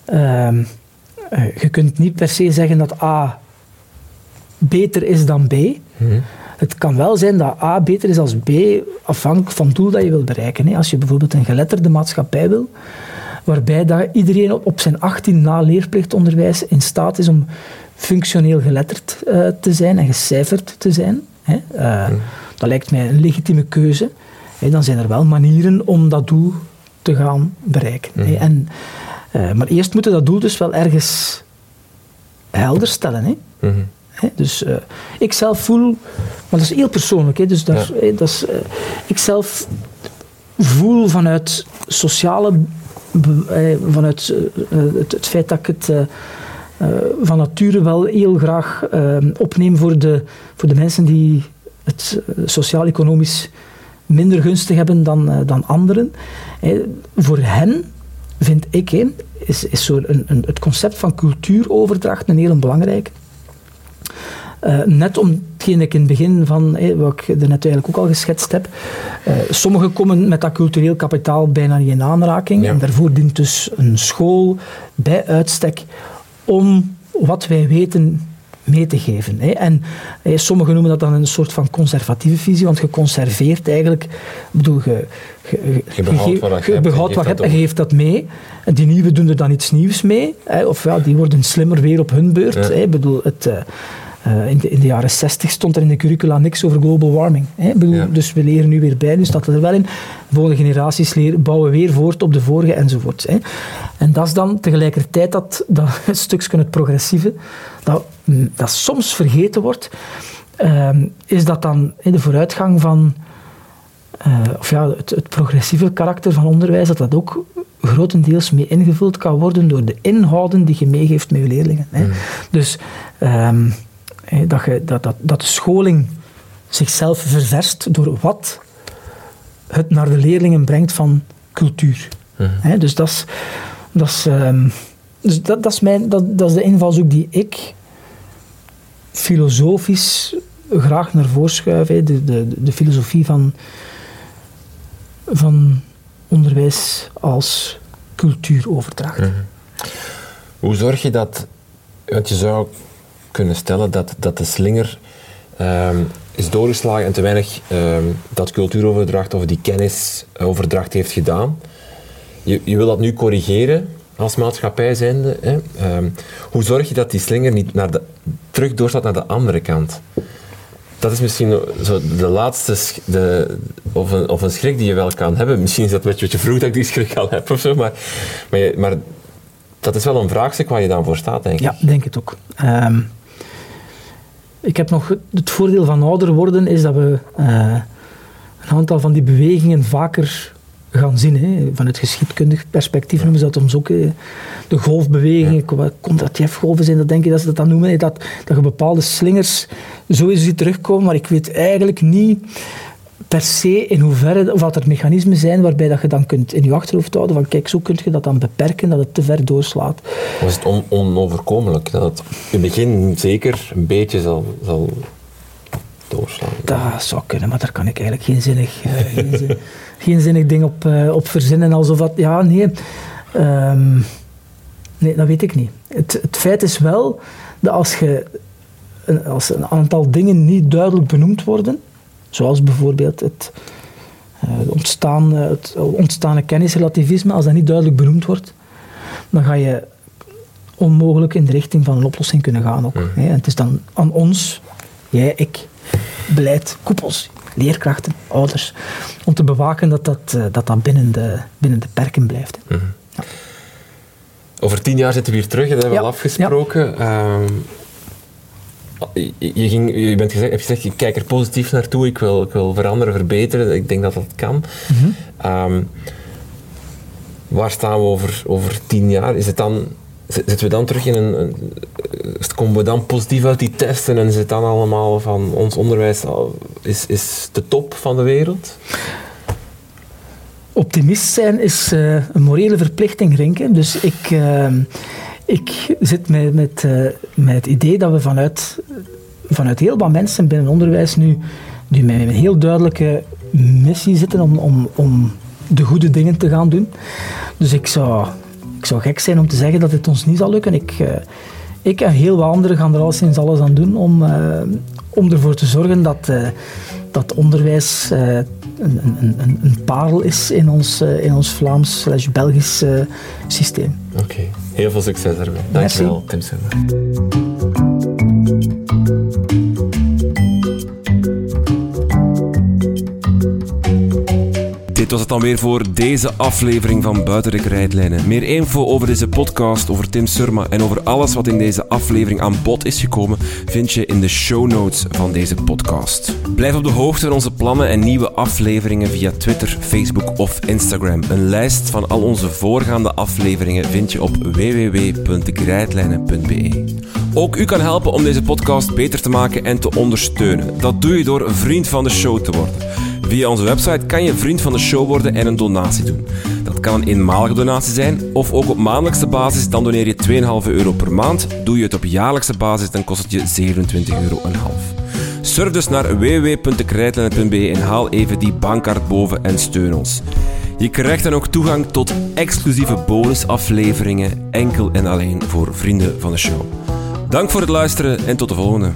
Ehm, eh, je kunt niet per se zeggen dat A beter is dan B. Mhm. Het kan wel zijn dat A beter is als B, afhankelijk van het doel dat je wilt bereiken. Als je bijvoorbeeld een geletterde maatschappij wil, waarbij dat iedereen op zijn 18 na leerplichtonderwijs in staat is om functioneel geletterd uh, te zijn en gecijferd te zijn. Hè. Uh, Dat lijkt mij een legitieme keuze. Hè. Dan zijn er wel manieren om dat doel te gaan bereiken. Hè. Mhm. En, uh, maar eerst moeten dat doel dus wel ergens helder stellen. Hè. Mm Dus uh, ik zelf voel, maar dat is heel persoonlijk, hè, dus daar, ja. dat is, uh, ik zelf voel vanuit sociale eh, vanuit eh, het, het, feit dat ik het uh, van nature wel heel graag opneem voor de, voor de mensen die het sociaal-economisch minder gunstig hebben dan, dan anderen. voor hen vind ik, hè, is, is zo een, een, het concept van cultuuroverdracht een heel belangrijk. Uh, net om hetgeen ik in het begin van, hey, wat ik er net eigenlijk ook al geschetst heb. Uh, sommigen komen met dat cultureel kapitaal bijna niet in aanraking. En daarvoor dient dus een school bij uitstek om wat wij weten mee te geven. Hè. En hè, sommigen noemen dat dan een soort van conservatieve visie, want je conserveert eigenlijk, bedoel, je, je, je behoudt wat je, behoudt wat hebt en geeft dat mee. En die nieuwe doen er dan iets nieuws mee, hè, of ja, die worden slimmer weer op hun beurt. Ja. Hè. Bedoel, het, uh, uh, in, de, in, de, jaren 60 stond er in de curricula niks over global warming. Hè? Bedoel, ja. Dus we leren nu weer bij, nu staat het er wel in. De volgende generaties leren, bouwen weer voort op de vorige enzovoort. Hè? En dat is dan tegelijkertijd dat, dat [LAUGHS] stukje het progressieve, dat, dat soms vergeten wordt, uh, is dat dan in de vooruitgang van, uh, of ja, het, het, progressieve karakter van onderwijs, dat dat ook grotendeels mee ingevuld kan worden door de inhouden die je meegeeft met je leerlingen. Hè? Mm. Dus um, dat, je, dat, dat, dat de scholing zichzelf ververst door wat het naar de leerlingen brengt van cultuur. Mm. dus dat is, dat is, um, dus dat, dat, is mijn, dat, dat is de invalshoek die ik filosofisch graag naar voren schuif. De, de, de filosofie van, van onderwijs als cultuuroverdracht. Mm. Hoe zorg je dat, want je zou kunnen stellen dat, dat de slinger um, is doorgeslagen en te weinig um, dat cultuuroverdracht of die kennisoverdracht heeft gedaan. Je, je wil dat nu corrigeren als maatschappij zijnde. Hè? Um, hoe zorg je dat die slinger niet naar de, terug doorslaat naar de andere kant? Dat is misschien zo de laatste, de, of, een, of een schrik die je wel kan hebben. Misschien is dat een beetje vroeg dat ik die schrik al heb of zo, maar, maar, dat is wel een vraagstuk waar je dan voor staat, denk ik. Ja, denk het ook. Ik heb nog het voordeel van ouder worden is dat we uh, een aantal van die bewegingen vaker gaan zien. Hè. Van het geschiedkundig perspectief noemen ze dat soms ook. Hè. De golfbewegingen, ja. Kondratjev-golven zijn dat denk ik dat ze dat dan noemen. Hè. Dat, dat je bepaalde slingers sowieso ziet terugkomen, maar ik weet eigenlijk niet per se in hoeverre, of dat er mechanismen zijn waarbij dat je dan kunt in je achterhoofd houden van kijk, zo kun je dat dan beperken dat het te ver doorslaat. Was het on onoverkomelijk dat het in het begin zeker een beetje zal, zal doorslaan? Dat zou kunnen, maar daar kan ik eigenlijk geen zinnig, uh, geen, [LAUGHS] geen, zinnig ding op, uh, op verzinnen. Alsof dat, ja, nee. Um, nee, dat weet ik niet. Het, het feit is wel dat als je als een aantal dingen niet duidelijk benoemd worden, Zoals bijvoorbeeld het, uh, ontstaan, het ontstaande kennisrelativisme, als dat niet duidelijk benoemd wordt, dan ga je onmogelijk in de richting van een oplossing kunnen gaan ook. Mm. het is dan aan ons, jij, ik, beleid, koepels, leerkrachten, ouders, om te bewaken dat dat, uh, dat, dat binnen, de, binnen de perken blijft. Mm. Ja. Over tien jaar zitten we hier terug, dat hebben we ja. al afgesproken. Ja. Um, je, ging, je bent gezegd, hebt gezegd, ik kijk er positief naartoe, ik wil, ik wil veranderen, verbeteren, ik denk dat dat kan. Mm -hmm. um, waar staan we over, over tien jaar? Is het dan, zitten we dan terug in een, een, komen we dan positief uit die testen en is het dan allemaal van ons onderwijs is, is de top van de wereld? Optimist zijn is uh, een morele verplichting, Rinke. Dus ik... Uh, ik zit met, uh, met het idee dat we vanuit, vanuit heel wat mensen binnen onderwijs nu die met een heel duidelijke missie zitten om, om, om de goede dingen te gaan doen. Dus ik zou, ik zou gek zijn om te zeggen dat het ons niet zal lukken. Ik, uh, ik en heel wat anderen gaan er alleszins alles aan doen om, uh, om ervoor te zorgen dat, dat onderwijs een, een, een, een, parel is in ons, in ons Vlaams-Belgisch systeem. Oké. Heel veel succes ermee. Dankjewel, Tim Simmer. Dit was het dan weer voor deze aflevering van Buiten de Krijtlijnen. Meer info over deze podcast, over Tim Surma en over alles wat in deze aflevering aan bod is gekomen, vind je in de show notes van deze podcast. Blijf op de hoogte van onze plannen en nieuwe afleveringen via Twitter, Facebook of Instagram. Een lijst van al onze voorgaande afleveringen vind je op www.krijtlijnen.be. Ook u kan helpen om deze podcast beter te maken en te ondersteunen. Dat doe je door vriend van de show te worden. Via onze website kan je vriend van de show worden en een donatie doen. Dat kan een eenmalige donatie zijn, of ook op maandelijkse basis, dan doneer je 2,5 euro per maand. Doe je het op jaarlijkse basis, dan kost het je 27,5 euro. Surf dus naar www.dekrijtlijnen.be en haal even die bankkaart boven en steun ons. Je krijgt dan ook toegang tot exclusieve bonusafleveringen, enkel en alleen voor vrienden van de show. Dank voor het luisteren en tot de volgende.